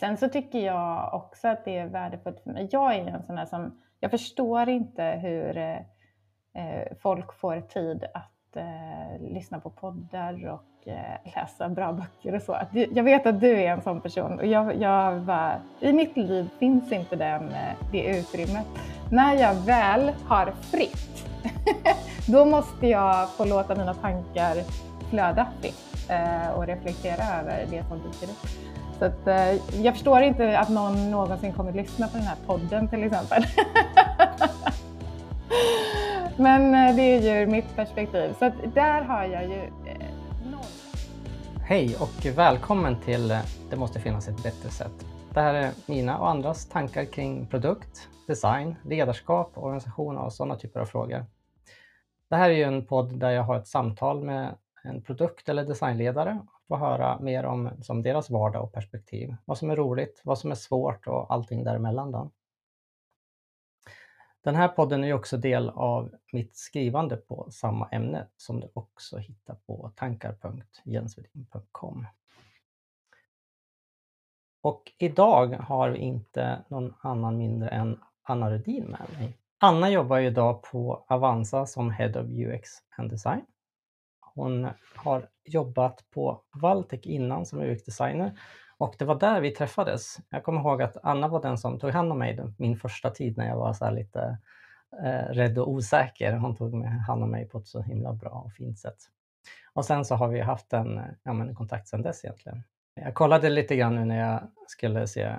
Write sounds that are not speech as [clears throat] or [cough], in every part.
Sen så tycker jag också att det är värdefullt för mig. Jag är en sån här som, jag förstår inte hur eh, folk får tid att eh, lyssna på poddar och eh, läsa bra böcker och så. Jag vet att du är en sån person och jag, jag bara, i mitt liv finns inte den, eh, det utrymmet. När jag väl har fritt, [laughs] då måste jag få låta mina tankar flöda fritt eh, och reflektera över det som dyker upp. Så att, eh, jag förstår inte att någon någonsin kommer att lyssna på den här podden till exempel. [laughs] Men eh, det är ju mitt perspektiv. Så att där har jag ju eh, noll. Hej och välkommen till eh, Det måste finnas ett bättre sätt. Det här är mina och andras tankar kring produkt, design, ledarskap, organisation och sådana typer av frågor. Det här är ju en podd där jag har ett samtal med en produkt eller designledare och höra mer om som deras vardag och perspektiv. Vad som är roligt, vad som är svårt och allting däremellan. Då. Den här podden är också del av mitt skrivande på samma ämne som du också hittar på tankar.jensvedin.com. Och idag har vi inte någon annan mindre än Anna Rudin med mig. Anna jobbar idag på Avanza som Head of UX and Design. Hon har jobbat på Valtech innan som UX-designer och det var där vi träffades. Jag kommer ihåg att Anna var den som tog hand om mig min första tid när jag var så lite eh, rädd och osäker. Hon tog hand om mig på ett så himla bra och fint sätt. Och sen så har vi haft en, ja, men, kontakt sedan dess egentligen. Jag kollade lite grann nu när jag skulle se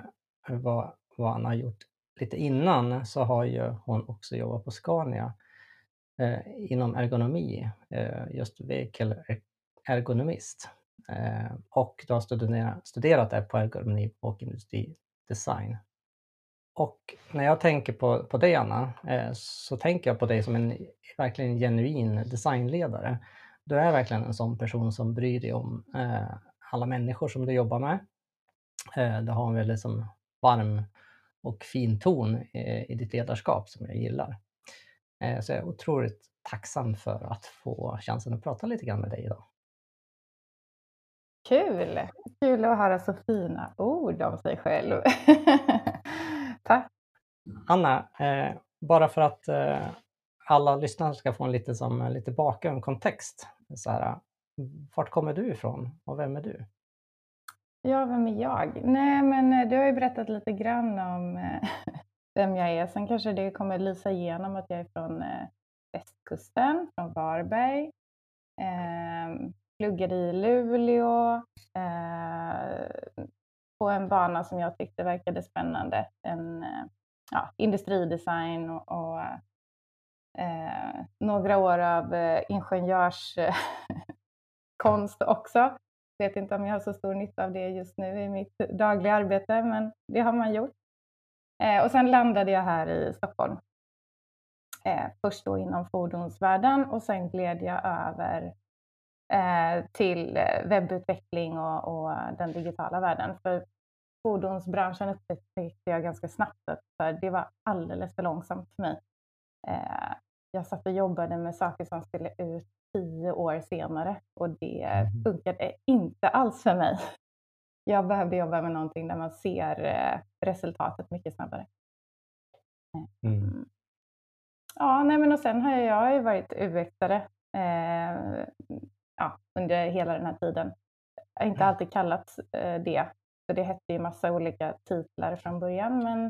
vad, vad Anna har gjort lite innan så har ju hon också jobbat på Scania Eh, inom ergonomi, eh, just vehicle ergonomist. Eh, och du har studerat, studerat det på ergonomi och industridesign. Och när jag tänker på, på dig Anna, eh, så tänker jag på dig som en verkligen genuin designledare. Du är verkligen en sån person som bryr dig om eh, alla människor som du jobbar med. Eh, du har en väldigt som, varm och fin ton eh, i ditt ledarskap som jag gillar. Eh, så jag är otroligt tacksam för att få chansen att prata lite grann med dig idag. Kul! Kul att höra så fina ord om sig själv. [laughs] Tack! Anna, eh, bara för att eh, alla lyssnare ska få en lite, som, lite bakgrund, kontext. Så här, vart kommer du ifrån och vem är du? Ja, vem är jag? Nej, men du har ju berättat lite grann om vem jag är. Sen kanske det kommer lysa igenom att jag är från eh, västkusten, från Varberg. Eh, pluggade i Luleå eh, på en bana som jag tyckte verkade spännande. En eh, ja, industridesign och, och eh, några år av eh, ingenjörskonst [laughs] också. Vet inte om jag har så stor nytta av det just nu i mitt dagliga arbete, men det har man gjort. Eh, och sen landade jag här i Stockholm. Eh, först då inom fordonsvärlden och sen gled jag över Eh, till webbutveckling och, och, den digitala världen. För fordonsbranschen upptäckte jag ganska snabbt att för det var alldeles för långsamt för mig. Jag satt och jobbade med saker som skulle ut tio år senare och det mm. funkade inte alls för mig. Jag behövde jobba med någonting där man ser resultatet mycket snabbare. Mm. mm. Ja, nej men och sen har jag, ju varit UX-are ja, under hela den här tiden. Jag har inte mm. alltid kallat eh, det, för det hette ju massa olika titlar från början. Men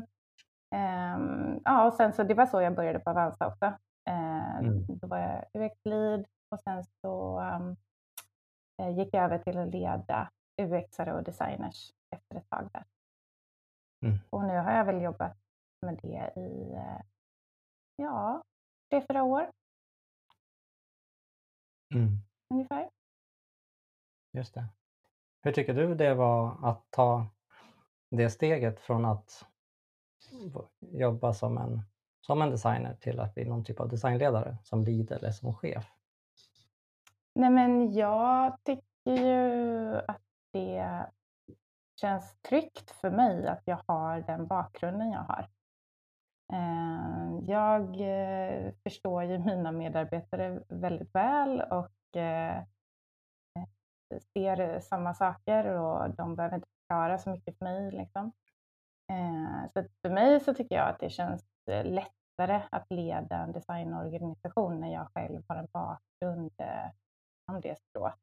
eh, ja, och sen så det var så jag började på Avanza också. Eh, mm. Då var jag UX-lead och sen så um, gick jag över till att leda UX-are och designers efter ett tag där. Mm. Och nu har jag väl jobbat med det i eh, ja, tre, fyra år. Mm ungefär. Just det. Hur tycker du det var att ta det steget från att jobba som en, som en designer till att bli någon typ av designledare, som lead eller som chef? Nej men jag tycker ju att det känns tryggt för mig att jag har den bakgrunden jag har. Eh, jag eh, förstår ju mina medarbetare väldigt väl och Eh, ser samma saker och de behöver inte förklara så mycket för mig. Liksom. Så för mig så tycker jag att det känns lättare att leda en designorganisation när jag själv har en bakgrund om det strået.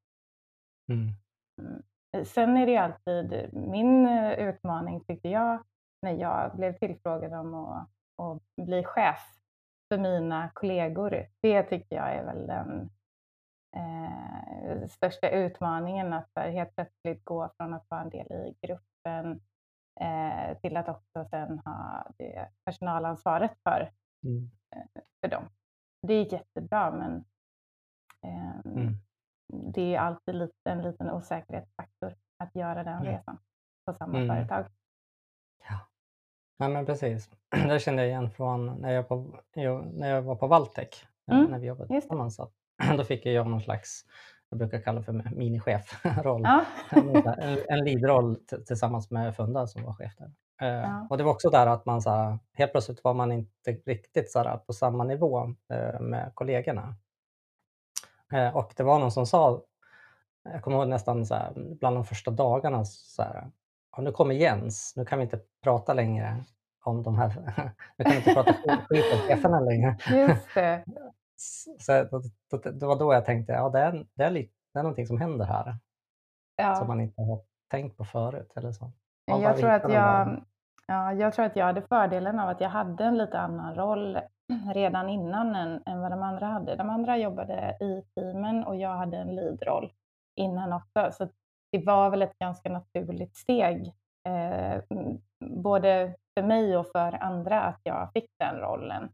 Mm. Mm. Sen är det alltid min utmaning, tyckte jag, när jag blev tillfrågad om att, att bli chef för mina kollegor. Det tycker jag är väl den eh, största utmaningen, att helt plötsligt gå från att vara en del i gruppen eh, till att också sen ha det personalansvaret för, mm. eh, för dem. Det är jättebra, men ehm, mm. Det är alltid lite, en liten osäkerhetsfaktor att göra den resan på samma mm. företag. Ja, men precis. [clears throat] Det kände jag igen från när jag, på, när jag var på Valtech, eh, mm. när vi jobbade tillsammans. [clears throat] Då fick jag någon slags, jag brukar kalla för minichef-roll. [laughs] Ja. en, en lead-roll tillsammans med Funda som var chef där. Eh, ja. Och det var också där att man så här, helt plötsligt var man inte riktigt så här, på samma nivå eh, med kollegorna. Och det var någon som sa, jag kommer ihåg nästan så här, bland de första dagarna, så här, nu kommer Jens, nu kan vi inte prata längre om de här, [laughs] nu kan vi inte prata skit om cheferna längre. Just det. [laughs] Så det, det var då jag tänkte, ja det är, det är, lite, det är någonting som händer här. Ja. Som man inte har tänkt på förut. Eller så. Jag tror, att jag, ja, jag tror att jag hade fördelen av att jag hade en lite annan roll redan innan än, än vad de andra hade. De andra jobbade i teamen och jag hade en lead-roll innan också. Så det var väl ett ganska naturligt steg, eh, både för mig och för andra, att jag fick den rollen.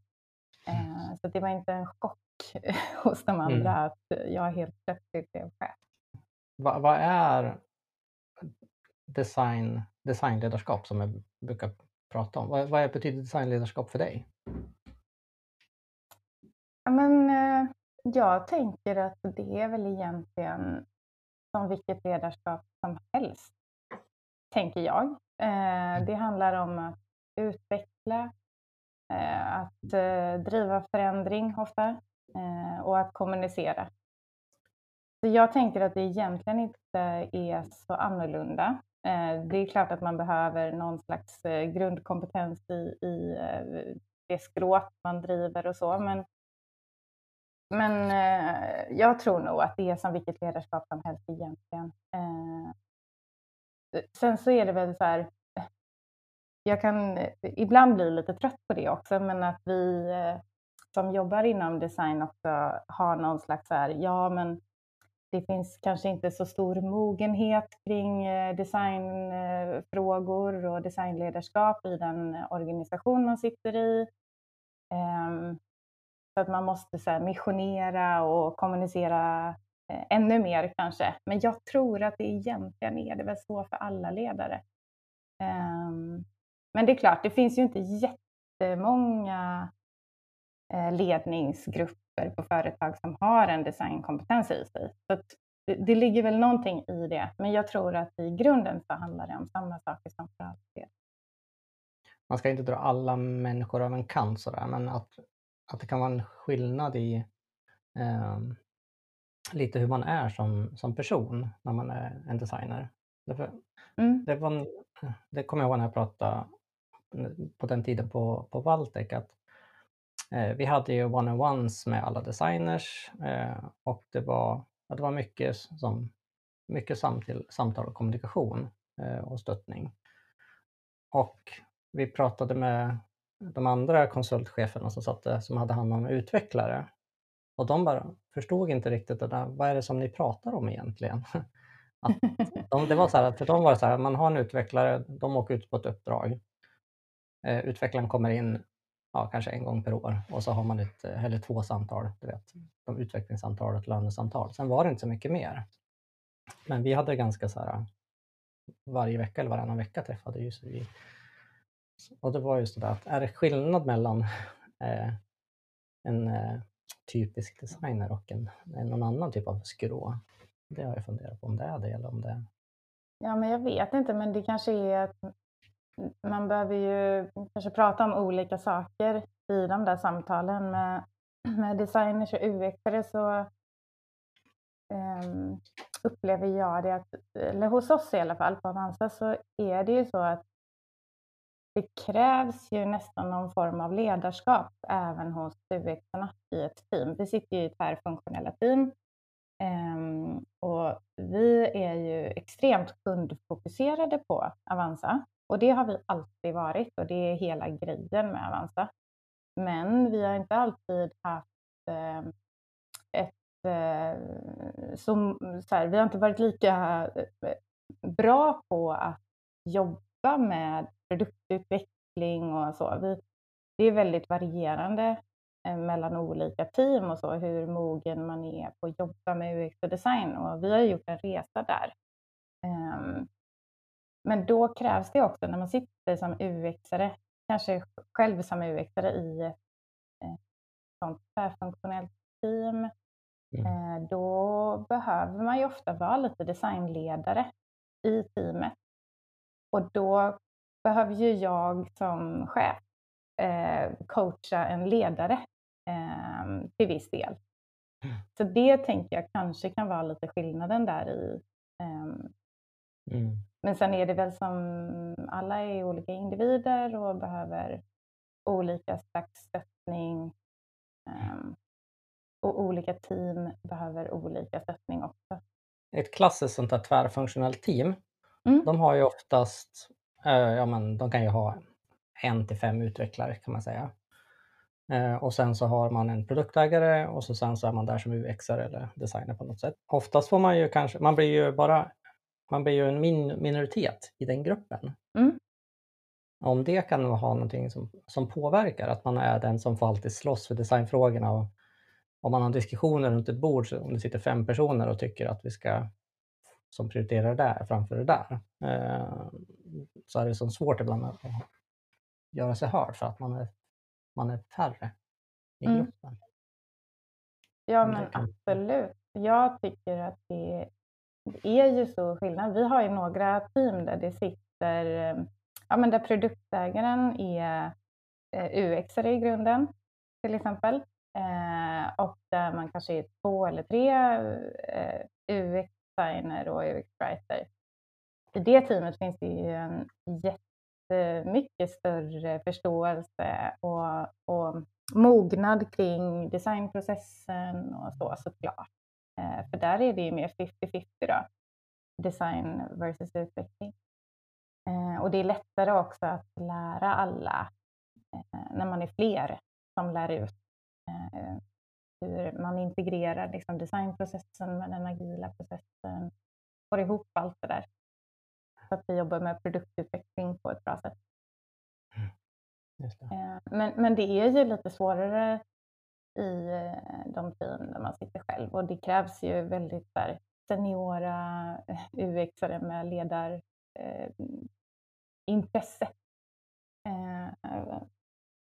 Eh, så det var inte en chock [laughs] hos de andra mm. att jag helt plötsligt blev chef. Vad, vad är design, designledarskap som jag brukar prata om? Vad, vad betyder designledarskap för dig? Ja, men, eh, jag tänker att det är väl egentligen som vilket ledarskap som helst, tänker jag. Eh, det handlar om att utveckla, eh, att driva förändring ofta och att kommunicera. Så jag tänker att det egentligen inte är så annorlunda. Det är klart att man behöver någon slags grundkompetens i, i det skrået man driver och så, men men eh, jag tror nog att det är som vilket ledarskap som helst egentligen. Eh, sen så är det väl så här, jag kan ibland bli lite trött på det också, men att vi eh, som jobbar inom design också har någon slags så här, ja men det finns kanske inte så stor mogenhet kring eh, designfrågor och designledarskap i den organisation man sitter i. Ehm, så att man måste så här, missionera och kommunicera eh, ännu mer kanske. Men jag tror att det egentligen är det väl så för alla ledare. Um, men det är klart, det finns ju inte jättemånga eh, ledningsgrupper på företag som har en designkompetens i sig. Så det, det, ligger väl någonting i det, men jag tror att i grunden så handlar det om samma saker som för alltid. Man ska inte dra alla människor över en kant sådär, men att att det kan vara en skillnad i eh, lite hur man är som, som person när man är en designer. Därför, mm. det, var, det kommer jag ihåg när jag pratade på den tiden på, på Valtech att eh, vi hade ju one-on-ones med alla designers eh, och det var, det var mycket, som, mycket samtal, samtal och kommunikation eh, och stöttning. Och vi pratade med de andra konsultcheferna som satt där, som hade hand om utvecklare. Och de bara förstod inte riktigt det där, vad är det som ni pratar om egentligen? [laughs] Att de, det var så här, för dem var det så här, man har en utvecklare, de åker ut på ett uppdrag. Eh, utvecklaren kommer in ja, kanske en gång per år och så har man ett, eller två samtal, du vet, de utvecklingssamtal och ett lönesamtal. Sen var det inte så mycket mer. Men vi hade ganska så här, varje vecka eller varannan vecka träffade vi och det var just det där att är det skillnad mellan eh, en eh, typisk designer och en, någon annan typ av skrå? Det har jag funderat på om det är det eller om det är... Ja, men jag vet inte, men det kanske är att man behöver ju kanske prata om olika saker i de där samtalen med, med designers och UX-are så um, upplever jag det att, eller hos oss i alla fall på Avanza så är det ju så att det krävs ju nästan någon form av ledarskap även hos ux i ett team. Vi sitter ju i tvärfunktionella team um, och vi är ju extremt kundfokuserade på Avanza och det har vi alltid varit och det är hela grejen med Avanza. Men vi har inte alltid haft ehm, ett eh, som, så här, vi har inte varit lika eh, bra på att jobba med produktutveckling och så. Vi, det är väldigt varierande eh, mellan olika team och så, hur mogen man är på att jobba med UX och design och vi har gjort en resa där. Um, men då krävs det också när man sitter som UX-are, kanske själv som UX-are i ett eh, sånt tvärfunktionellt team, mm. eh, då behöver man ju ofta vara lite designledare i teamet. Och då behöver ju jag som chef eh, coacha en ledare eh, till viss del. Så det tänker jag kanske kan vara lite skillnaden där i. Ehm, mm. Men sen är det väl som alla är olika individer och behöver olika slags stöttning. Um, och olika team behöver olika stöttning också. Ett klassiskt sånt här tvärfunktionellt team, mm. de har ju oftast, eh, ja men de kan ju ha en till fem utvecklare kan man säga. Eh, och sen så har man en produktägare och så sen så är man där som UX eller designer på något sätt. Oftast får man ju kanske, man blir ju bara man blir ju en min minoritet i den gruppen. Mm. Om det kan ha någonting som, som påverkar, att man är den som får alltid slåss för designfrågorna och om man har diskussioner runt ett bord, om det sitter fem personer och tycker att vi ska som prioriterar det där framför det där, eh, så är det så svårt ibland att göra sig hörd för att man är, man är färre i mm. gruppen. Mm. Ja men absolut. Jag tycker att det det är ju så skillnad. Vi har ju några team där det sitter, ja men där produktägaren är eh, UX i grunden till exempel. Eh, och där man kanske är två eller tre eh, designer och UX-writer. I det teamet finns det ju en jättemycket större förståelse och, och mognad kring designprocessen och så såklart. Eh, för där är det ju mer 50-50 då, design versus utveckling. Eh, och det är lättare också att lära alla eh, när man är fler som lär ut eh, hur man integrerar liksom designprocessen med den agila processen, får ihop allt det där. Så att vi jobbar med produktutveckling på ett bra sätt. Mm. Men, men det är ju lite svårare i eh, de team där man sitter själv och det krävs ju väldigt där, seniora eh, UXare med ledarintresse eh, eh,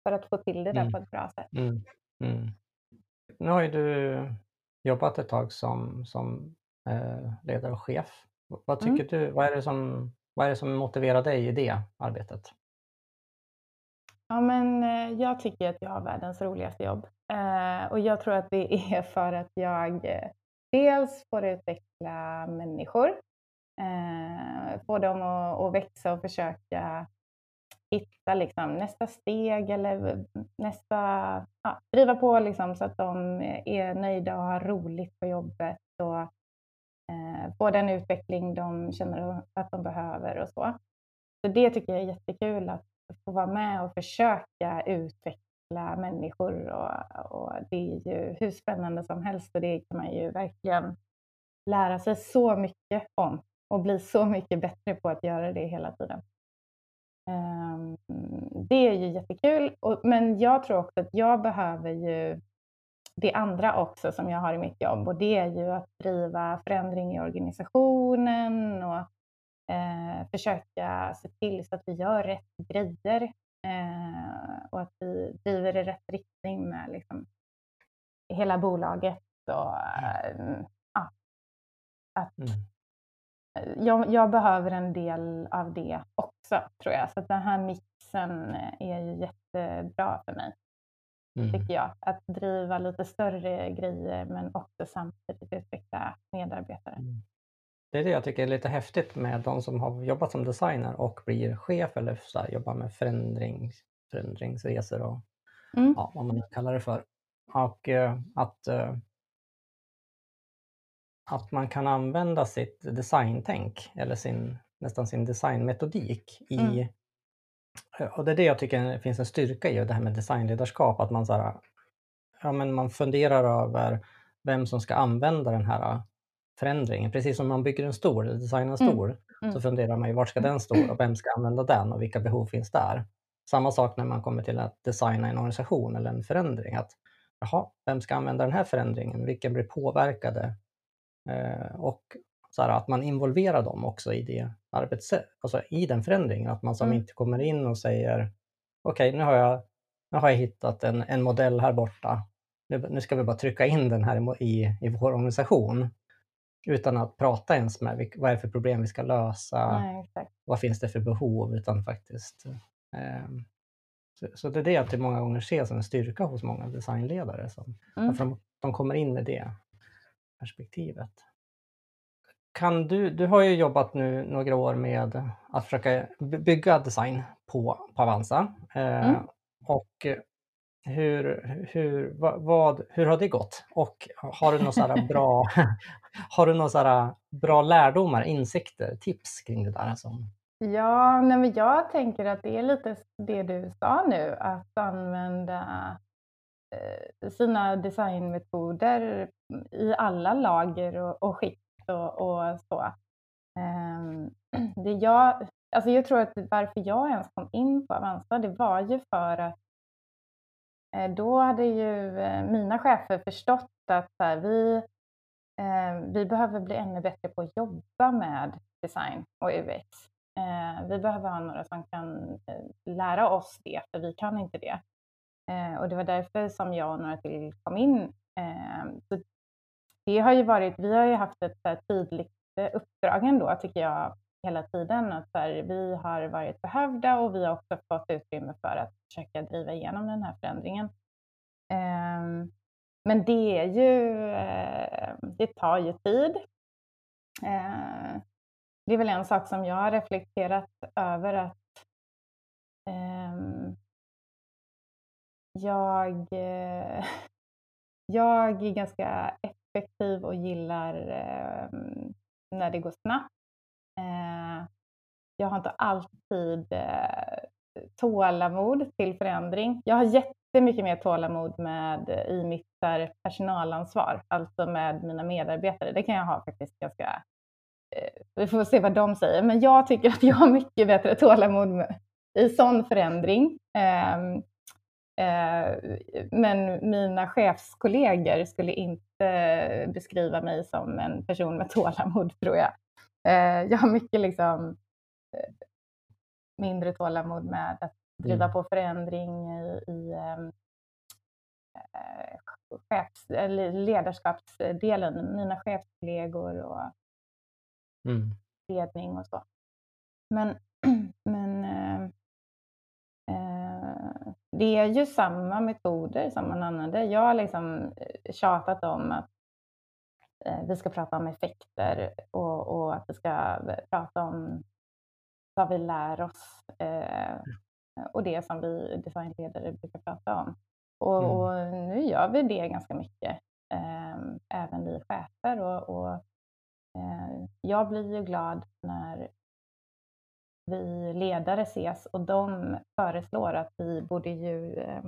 för att få till det där mm. på ett bra sätt. Mm. Mm. Nu har ju du jobbat ett tag som, som eh, ledare och chef. Vad tycker mm. du, vad är, det som, vad är det som motiverar dig i det arbetet? Ja, men jag tycker att jag har världens roligaste jobb. Eh, och jag tror att det [laughs] är för att jag eh, dels får utveckla människor, eh, få dem att, att växa och försöka hitta liksom, nästa steg eller nästa, ja, driva på liksom, så att de är nöjda och har roligt på jobbet och eh, får den utveckling de känner att de behöver och så. Så det tycker jag är jättekul att få vara med och försöka utveckla människor och, och, det är ju hur spännande som helst och det kan man ju verkligen lära sig så mycket om och bli så mycket bättre på att göra det hela tiden. Um, det är ju jättekul, men jag tror också att jag behöver ju det andra också som jag har i mitt jobb och det är ju att driva förändring i organisationen och eh, försöka se till så att vi gör rätt grejer eh, och att vi driver i rätt riktning med liksom, hela bolaget. Och, eh, ja, att mm. Jag, jag, behöver en del av det också, tror jag. Så den här mixen är ju jättebra för mig, mm. tycker jag. Att driva lite större grejer men också samtidigt utveckla medarbetare. Mm. det är det jag tycker är lite häftigt med de som har jobbat som designer och blir chef eller så här, jobbar med förändring, förändringsresor och Mm. ja, vad man nu kallar det för. Och eh, att, eh, att man kan använda sitt designtänk eller sin, nästan sin designmetodik i Mm. och det är det jag tycker finns en styrka i det här med designledarskap, att man, så här, ja, men man funderar över vem som ska använda den här förändringen. Precis som man bygger en stol, eller designar en Mm. stol, Mm. så funderar man ju vart ska den stå och vem ska använda den och vilka behov finns där. Samma sak när man kommer till att designa en organisation eller en förändring. Att, jaha, vem ska använda den här förändringen? Vilka blir påverkade? Eh, och så här, att man involverar dem också i det arbetssätt, alltså i den förändringen. Att man som Mm. inte kommer in och säger okej, nu, har jag, nu har jag hittat en, en modell här borta. Nu, nu ska vi bara trycka in den här i, i, i vår organisation. Utan att prata ens med vad är det för problem vi ska lösa Nej, vad finns det för behov, utan faktiskt... ehm, så, så det är det jag till många gånger ser som en styrka hos många designledare. Som, Mm. de, de kommer in med det perspektivet. Kan du, du har ju jobbat nu några år med att försöka by- bygga design på, på Avanza. Eh, Mm. Och hur, hur, vad, hur har det gått? Och har du några [laughs] bra, har du några bra lärdomar, insikter, tips kring det där? Som, Ja, nej jag tänker att det är lite det du sa nu, att använda Eh, sina designmetoder i alla lager och, och skikt och, och så. Ehm, [clears throat] det jag, alltså jag tror att varför jag ens kom in på Avanza, det var ju för att eh, då hade ju eh, mina chefer förstått att så här, vi, vi behöver bli ännu bättre på att jobba med design och UX. Vi behöver ha några som kan lära oss det, för vi kan inte det. Eh, och det var därför som jag och några till kom in. Eh, så det har ju varit, vi har ju haft ett så här, tydligt eh, uppdrag ändå, tycker jag, hela tiden. Att så här, vi har varit behövda och vi har också fått utrymme för att försöka driva igenom den här förändringen. Ehm, men det är ju, eh, det tar ju tid. Eh, det är väl en sak som jag har reflekterat över att ehm, jag, eh, [laughs] jag är ganska effektiv och gillar ehm, när det går snabbt. Eh, jag har inte alltid eh, tålamod till förändring. Jag har jättemycket mer tålamod med, i mitt personalansvar, alltså med mina medarbetare. Det kan jag ha faktiskt ganska vi får se vad de säger, men jag tycker att jag har mycket bättre tålamod med, i sån förändring. Ehm, Eh, men mina chefskollegor skulle inte beskriva mig som en person med [laughs] tålamod, tror jag. Eh, jag har mycket liksom, eh, mindre tålamod med att driva Mm. på förändring i, i ehm, eh, chefs, ledarskapsdelen, mina chefskollegor och mm. ledning och så. Men det är ju samma metoder som man använder. Jag har liksom eh, tjatat om att eh, vi ska prata om effekter och, och att vi ska prata om vad vi lär oss eh, och det som vi designledare brukar prata om. Och, Mm. och nu gör vi det ganska mycket, eh, även vi chefer. Och, och eh, jag blir ju glad när vi ledare ses och de föreslår att vi borde ju eh,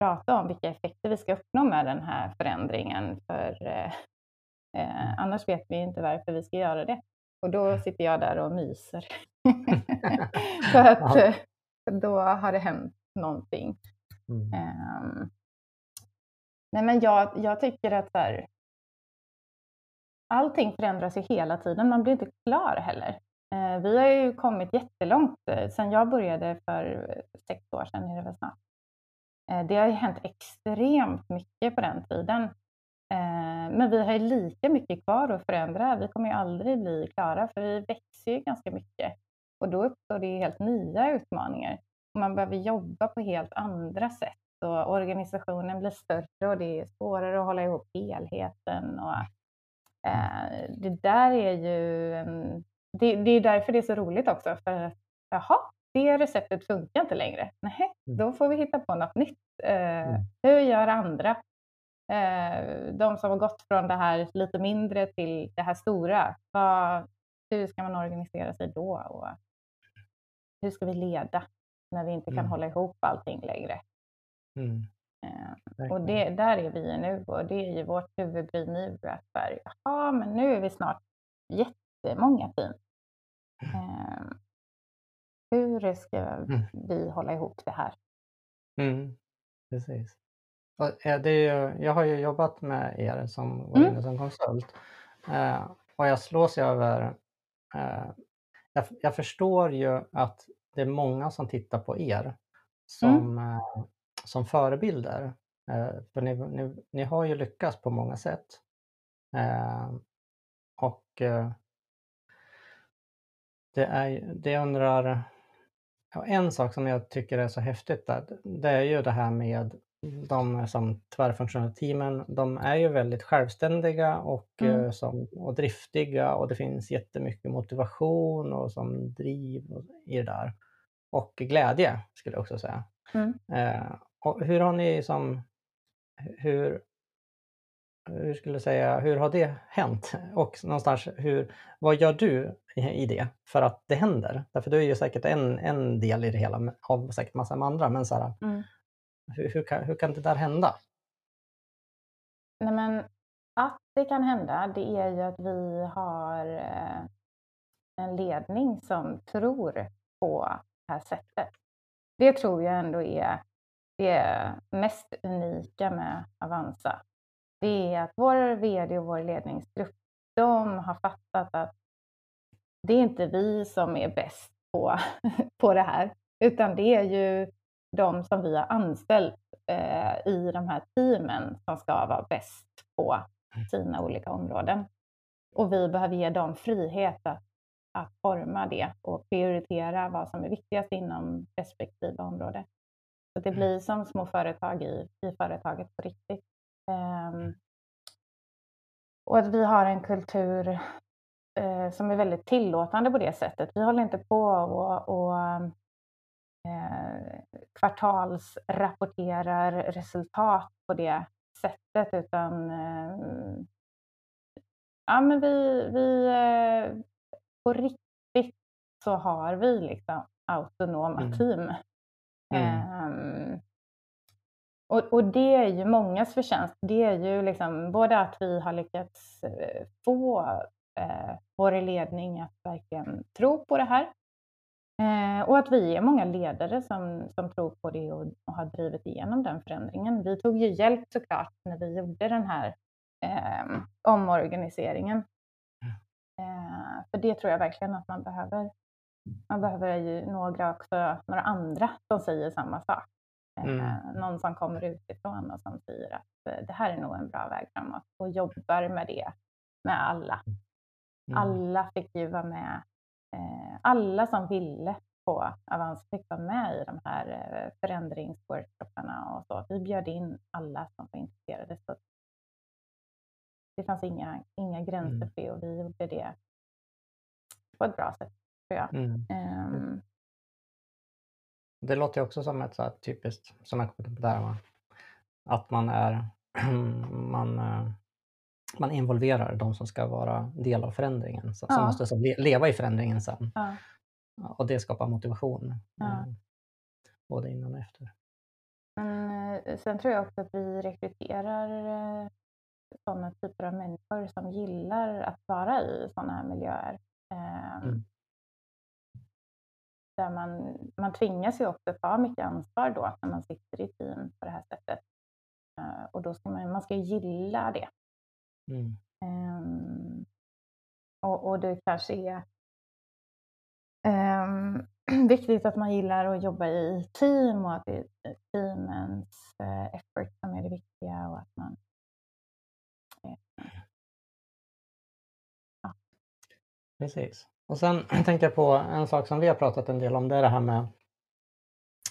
prata om vilka effekter vi ska uppnå med den här förändringen. För eh, eh, annars vet vi inte varför vi ska göra det. Och då sitter jag där och myser. [laughs] För att [laughs] Ja. eh, då har det hänt någonting. Mm. Ehm, nej men jag, jag tycker att så här, allting förändras ju hela tiden. Man blir inte klar heller. Eh, vi har ju kommit jättelångt eh, sedan jag började för eh, sex år sedan. Är det väl snart. Det har ju hänt extremt mycket på den tiden. Men vi har ju lika mycket kvar att förändra. Vi kommer ju aldrig bli klara för vi växer ju ganska mycket. Och då uppstår det ju helt nya utmaningar. Man behöver jobba på helt andra sätt och organisationen blir större och det är svårare att hålla ihop helheten. Och, det där är ju en, det, det är därför det är så roligt också, för att jaha, det receptet funkar inte längre. Nej, Mm. då får vi hitta på något nytt. Eh, Mm. Hur gör andra? Eh, de som har gått från det här lite mindre till det här stora, vad, hur ska man organisera sig då? Och hur ska vi leda när vi inte kan Mm. hålla ihop allting längre? Mm. Eh, och det, där är vi nu och det är ju vårt huvudbry nu att jaha, men nu är vi snart jättemånga team. Eh, hur ska Mm. vi hålla ihop det här? Mm, precis. Och, eh, det är ju, jag har ju jobbat med er som Mm. som konsult eh, och jag slås över... Eh, jag, jag förstår ju att det är många som tittar på er som, eh, som förebilder. Eh, för ni, ni, ni har ju lyckats på många sätt. Eh, och eh, det är, det undrar, ja, en sak som jag tycker är så häftigt där, det är ju det här med de som tvärfunktionella teamen, de är ju väldigt självständiga och, Mm. eh, som, och driftiga och det finns jättemycket motivation och som driv i det där. Och glädje skulle jag också säga. Mm. Eh, och hur har ni som, hur, hur skulle jag säga, hur har det hänt? [laughs] Och någonstans, hur, vad gör du i det för att det händer? Därför du är ju säkert en, en del i det hela av säkert massa med andra, men så här, Mm. hur, hur, kan, hur kan det där hända? Nej, men att det kan hända, det är ju att vi har eh, en ledning som tror på det här sättet. Det tror jag ändå är det mest unika med Avanza. Det är att vår VD och vår ledningsgrupp, de har fattat att det är inte vi som är bäst på, [laughs] på det här, utan det är ju de som vi har anställt eh, i de här teamen som ska vara bäst på sina olika områden. Och vi behöver ge dem frihet att, att forma det och prioritera vad som är viktigast inom respektive område. Så det blir som små företag i, i företaget på riktigt. Ehm, och att vi har en kultur eh, som är väldigt tillåtande på det sättet. Vi håller inte på och, och eh, kvartalsrapporterar resultat på det sättet utan eh, ja, men vi, vi eh, på riktigt så har vi liksom autonoma Mm. team. Mm. Och, och det är ju mångas förtjänst. Det är ju liksom både att vi har lyckats eh, få eh, vår ledning att verkligen tro på det här. Eh, och att vi är många ledare som, som tror på det och, och har drivit igenom den förändringen. Vi tog ju hjälp såklart när vi gjorde den här eh, omorganiseringen. Eh, för det tror jag verkligen att man behöver. Man behöver ju några också, några andra som säger samma sak. Mm. Någon som kommer utifrån och som säger att eh, det här är nog en bra väg framåt och jobbar med det med alla. Mm. Alla fick ju vara med. Eh, alla som ville på Avans fick vara med i de här eh, förändringsworkshopparna och så. Vi bjöd in alla som var intresserade. Så det fanns inga, inga gränser Mm. för det och vi gjorde det på ett bra sätt, tror jag. Mm. Ehm, Det låter ju också som ett så här typiskt, som jag kom på där, va? att man är [clears throat] man, eh, man involverar de som ska vara del av förändringen, så- som Ja. måste så le- leva i förändringen sen. ja, Och det skapar motivation, Ja. eh, både innan och efter. men eh, sen tror jag också att vi rekryterar sådana typer av människor som gillar att vara i sådana här miljöer. Mm. Där man, man tvingas ju också ta mycket ansvar då när man sitter i team på det här sättet. Eh, och då ska man, man ska gilla det. Mm. Ehm, och, och det kanske är ehm, [clears throat] viktigt att man gillar att jobba i team och att det är teamens eh, effort som är det viktiga och att man Precis. Och sen [clears throat] tänkte jag på en sak som vi har pratat en del om, det är det här med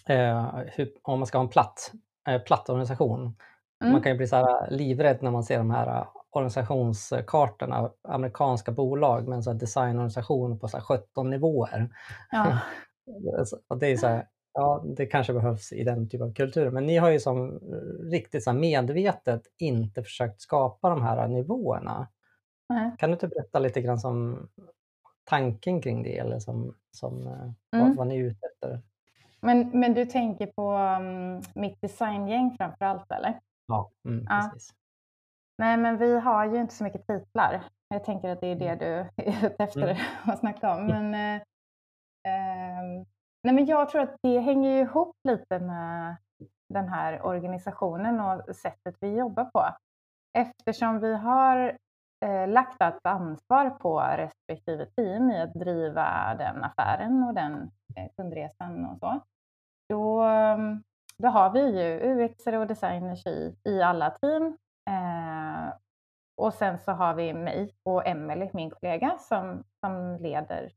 eh, hur, om man ska ha en platt, eh, platt organisation. Mm. Man kan ju bli så här livrädd när man ser de här organisationskartorna, amerikanska bolag med en så designorganisation på så 17 nivåer. Ja. [laughs] och det är så här, ja, det kanske behövs i den typen av kultur, men ni har ju som riktigt så medvetet inte försökt skapa de här nivåerna. Nej. Kan du inte berätta lite grann som tanken kring det eller som, som eh, Mm. vad, vad ni är ute efter? Men, men du tänker på um, mitt designgäng framför allt eller? Ja, mm, Ja. precis. Nej, men vi har ju inte så mycket titlar. Jag tänker att det är det du är [laughs] ute efter Mm. [laughs] att snacka om. Men, eh, ehm, nej, men jag tror att det hänger ihop lite med den här organisationen och sättet vi jobbar på. Eftersom vi har eh, Eh, lagt allt ansvar på respektive team i att driva den affären och den eh, kundresan och så. Då, mm, då har vi ju UX och designers i, i alla team. Eh, och sen så har vi mig och Emelie, min kollega, som, som leder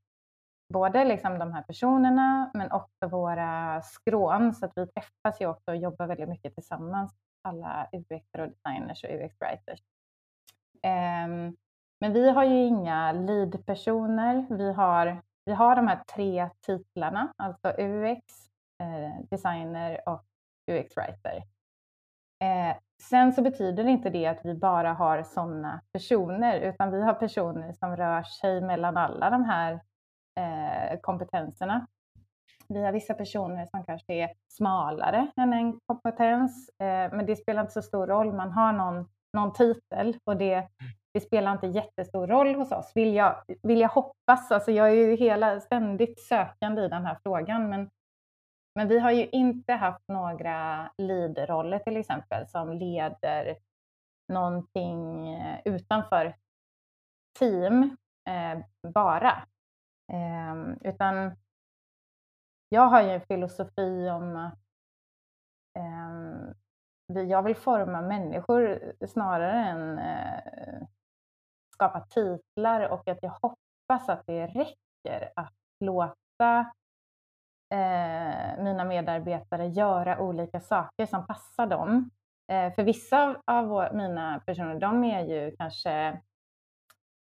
både liksom de här personerna men också våra skrån. Så att vi träffas ju också och jobbar väldigt mycket tillsammans, alla UX och designers och UX-writers. Ehm, men vi har ju inga lead-personer. Vi har, vi har de här tre titlarna, alltså UX, eh, designer och UX-writer. Eh, sen så betyder inte det att vi bara har sådana personer, utan vi har personer som rör sig mellan alla de här eh, kompetenserna. Vi har vissa personer som kanske är smalare än en kompetens, men det spelar inte så stor roll. Man har någon, någon titel och det, det spelar inte jättestor roll hos oss. Vill jag, vill jag hoppas, alltså jag är ju hela, ständigt sökande i den här frågan, men men vi har ju inte haft några lead-roller till exempel som leder någonting eh, utanför team eh, bara. Eh, utan jag har ju en filosofi om att eh, jag vill forma människor snarare än eh, skapa titlar och att jag hoppas att det räcker att låta eh, mina medarbetare göra olika saker som passar dem. Eh, för vissa av- av vår, mina personer, de är ju kanske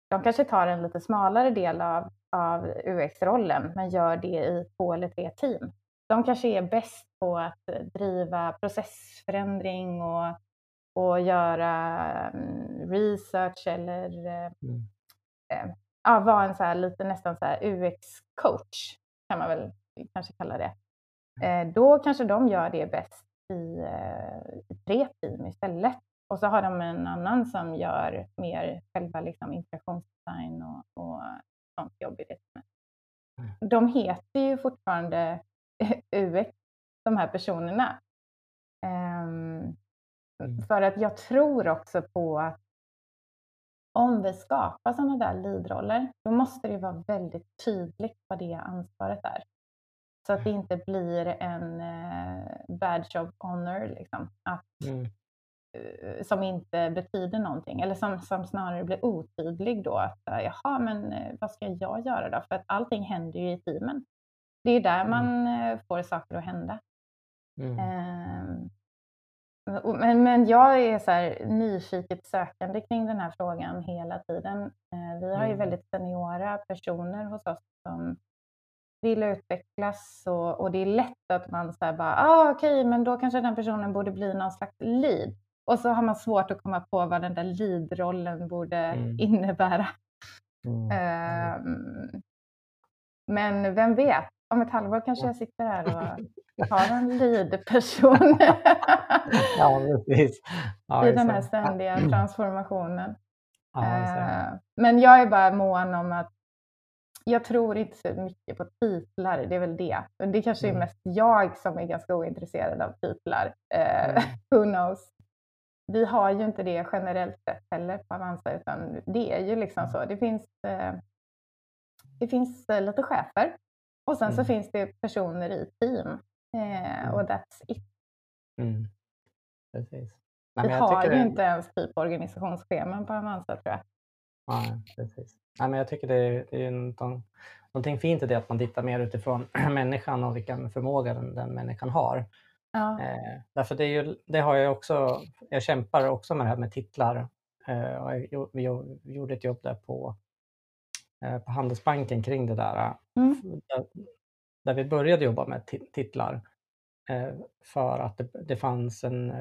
de kanske tar en lite smalare del av, av UX-rollen men gör det i två eller tre team. De kanske är bäst på att driva processförändring och, och göra mm, research eller eh, Mm. eh, ja, vara en så här, lite nästan så UX-coach kan man väl kanske kalla det. Eh, då kanske de gör det bäst i, eh, i tre team istället. Och så har de en annan som gör mer själva liksom, interaktionsdesign och, och sånt jobb i det teamet. De heter ju fortfarande [laughs] UX, de här personerna. Mm. För att jag tror också på att om vi skapar sådana där leadroller, då måste det vara väldigt tydligt vad det ansvaret är. Så att det inte blir en eh, badge of honor, liksom, att, Mm. eh, som inte betyder någonting. Eller som, som snarare blir otydlig då. Att, jaha, men eh, vad ska jag göra då? För att allting händer ju i teamen. Det är där Mm. man eh, får saker att hända. Mm. Ehm, Men, men jag är så här nyfiket sökande kring den här frågan hela tiden. Eh, Vi har ju Mm. väldigt seniora personer hos oss som vill utvecklas och, och det är lätt att man säger bara, ah, okej, men då kanske den personen borde bli någon slags lead. Och så har man svårt att komma på vad den där lead-rollen borde Mm. innebära. Mm. Ehm, men vem vet, om ett halvår kanske jag sitter här och [laughs] har en lead-person [laughs] Ja, precis. Ja, i den här ständiga [clears throat] transformationen. Ja. Eh, Men jag är bara mån om att jag tror inte så mycket på titlar, det är väl det. Det kanske är Mm. mest jag som är ganska ointresserad av titlar. Eh, Mm. [laughs] Who knows? Vi har ju inte det generellt sett heller på Avanza, utan det är ju liksom så. Det finns, eh, det finns lite chefer och sen så Mm. finns det personer i team. Eh, och that's it. Mm. Precis. Nej, Vi jag har ju det- inte ens typ organisationsscheman på Avanza tror jag. Nej, precis. Nej, men jag tycker det är, det är någonting, någonting fint i det att man tittar mer utifrån [clears throat] människan och vilken förmåga den, den människan har. Ja. Eh, därför det, är ju, det har jag också, jag kämpar också med det här med titlar Vi gjorde ett jobb där på, på Handelsbanken kring det där. Mm. Där, där vi började jobba med titlar för att det, det fanns en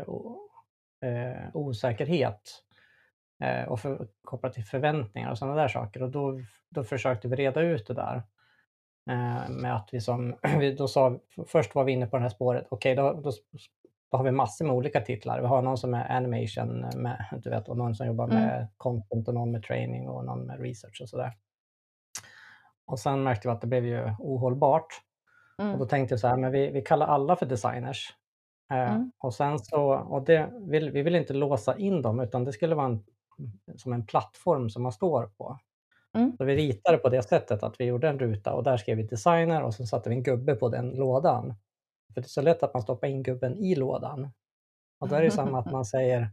osäkerhet och för, kopplat till förväntningar och sådana där saker. Och då, då försökte vi reda ut det där. med att vi som, [clears throat] då sa, först var vi inne på det här spåret, okej okay, då, då, då, har vi massor med olika titlar. Vi har någon som är animation, med, [laughs] du vet, och någon som jobbar mm. med content och någon med training och någon med research och sådär. Och sen märkte vi att det blev ju ohållbart. Mm. Och då tänkte jag så här, men vi, vi kallar alla för designers. Mm. och sen så, och det vill, vi vill inte låsa in dem utan det skulle vara en som en plattform som man står på. Mm. Så vi ritade på det sättet att vi gjorde en ruta och där skrev vi designer och så satte vi en gubbe på den lådan. För det är så lätt att man stoppar in gubben i lådan. Och då är det samma att [laughs] man säger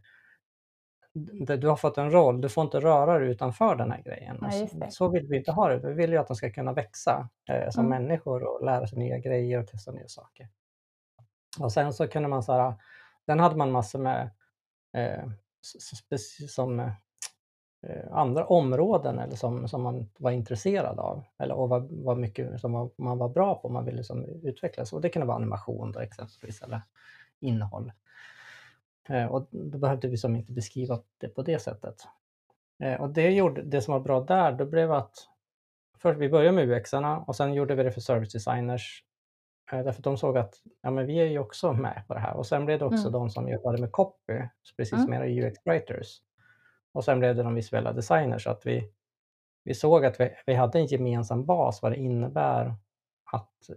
du har fått en roll, du får inte röra dig utanför den här grejen. Ja, så vill vi inte ha det. Vi vill ju att de ska kunna växa eh, som mm. människor och lära sig nya grejer och testa nya saker. Och sen så kunde man så här, den hade man massor med eh, som eh, andra områden eller som, som man var intresserad av eller och var, var mycket som man var bra på, man ville liksom utvecklas. Och det kunde vara animation då, exempelvis eller innehåll. Eh, och då behövde vi som inte beskriva det på det sättet. Eh, och det, gjorde, det som var bra där, då blev att först vi började med ux och sen gjorde vi det för service designers Eh, därför de såg att ja, men vi är ju också med på det här. Och sen blev det också mm. de som jobbade med copy, precis som mm. era UX-writers. Och sen blev det de visuella designers. Så att vi, vi såg att vi, vi hade en gemensam bas vad det innebär att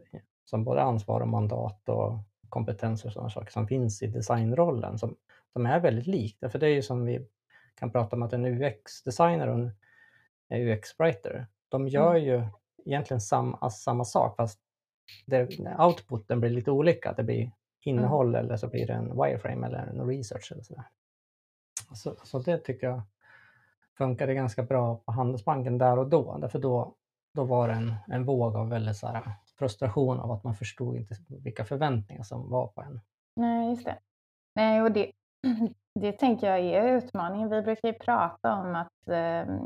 som både ansvar och mandat och kompetenser och sådana saker som finns i designrollen. Som, de är väldigt likt. För det är ju som vi kan prata om att en UX-designer och en UX-writer, de gör mm. ju egentligen sam, samma sak fast det, outputen blir lite olika. Det blir innehåll mm. eller så blir det en wireframe eller en research. Eller så, så, så det tycker jag funkade ganska bra på Handelsbanken där och då. Därför då, då var det en, en våg av väldigt så här, frustration av att man förstod inte vilka förväntningar som var på en. Nej, just det. Nej, och det, [clears throat] det tänker jag är utmaningen. Vi brukar ju prata om att eh,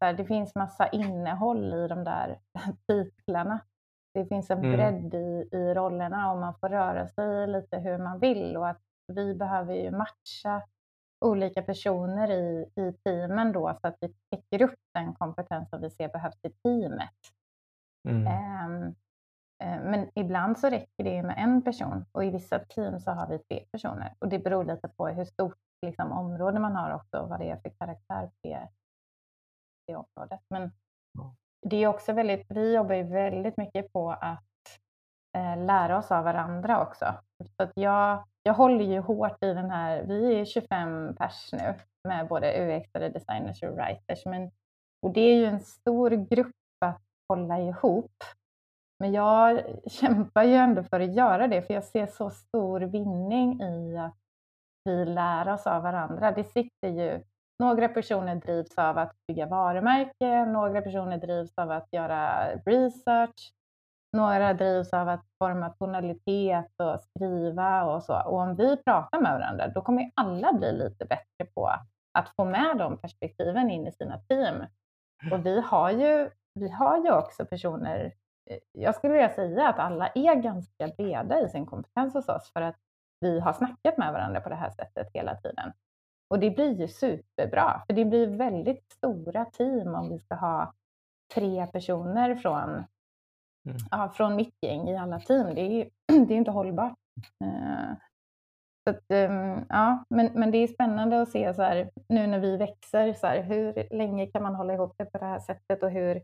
här, det finns massa innehåll i de där [laughs] titlarna. Det finns en mm. bredd i, i rollerna och man får röra sig lite hur man vill och att vi behöver ju matcha olika personer i, i teamen då så att vi täcker upp den kompetens som vi ser behövs i teamet. Mm. Um, men ibland så räcker det med en person och i vissa team så har vi tre personer och det beror lite på hur stort liksom, område man har också och vad det är för karaktär på det, det området. Men det är också väldigt, vi jobbar ju väldigt mycket på att eh, lära oss av varandra också. Så att jag, jag håller ju hårt i den här, vi är 25 pers nu med både UX, designers och writers. Men, och det är ju en stor grupp hålla ihop. Men jag kämpar ju ändå för att göra det, för jag ser så stor vinning i att vi lär oss av varandra. Det sitter ju några personer drivs av att bygga varumärke, några personer drivs av att göra research, några drivs av att forma tonalitet och skriva och så. Och om vi pratar med varandra, då kommer alla bli lite bättre på att få med de perspektiven in i sina team. Och vi har ju, vi har ju också personer, eh, jag skulle vilja säga att alla är ganska breda i sin kompetens hos oss för att vi har snackat med varandra på det här sättet hela tiden. Och det blir ju superbra, för det blir väldigt stora team om vi ska ha tre personer från, mm. ja, från mitt gäng i alla team. Det är ju [clears throat] det är inte hållbart. Uh, så att, um, ja, men, men det är spännande att se så här, nu när vi växer, så här, hur länge kan man hålla ihop det på det här sättet och hur,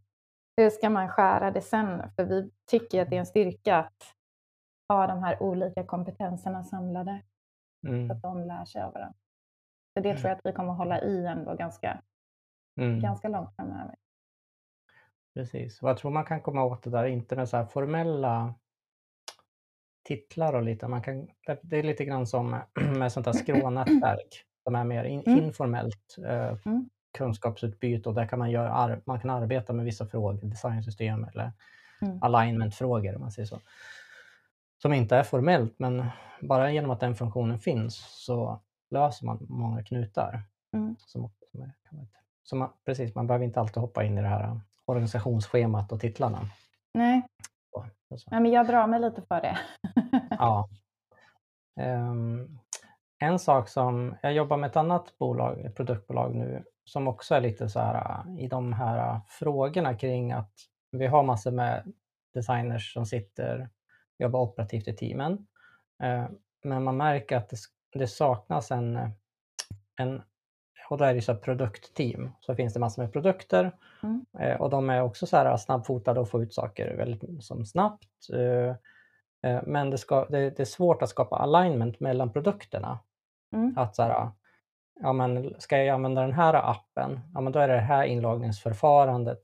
hur ska man skära det sen? För vi tycker att det är en styrka att ha de här olika kompetenserna samlade. Mm. Så att de lär sig av varandra. Så det tror jag att vi kommer att hålla i ändå ganska, mm. ganska långt framöver. Precis, och jag tror man kan komma åt det där, inte med så formella titlar och lite, man kan, det är lite grann som [clears throat] med sånt [clears throat] här skrånätverk som är mer in, mm. informellt eh, mm. Kunskapsutbyte och där kan man, göra, man kan arbeta med vissa frågor, designsystem eller mm. alignmentfrågor om man säger så. Som inte är formellt men bara genom att den funktionen finns så löser man många knutar. Mm. Som, som så man, precis, man behöver inte alltid hoppa in i det här organisationsschemat och titlarna. Nej, och så. ja, men jag drar mig lite för det. [laughs] Ja. Ehm, en sak som, jag jobbar med ett annat bolag, ett produktbolag nu, som också är lite så här äh, i de här äh, frågorna kring att vi har massor med designers som sitter jobbar operativt i teamen. Eh, Men man märker att det, det saknas en, en, och då är det så produktteam, så finns det massor med produkter Mm. eh, och de är också så här snabbfotade och får ut saker väldigt som snabbt. eh, Men det, ska, det, det är svårt att skapa alignment mellan produkterna. Mm. Att så här, ja men ska jag använda den här appen, ja men då är det det här inloggningsförfarandet.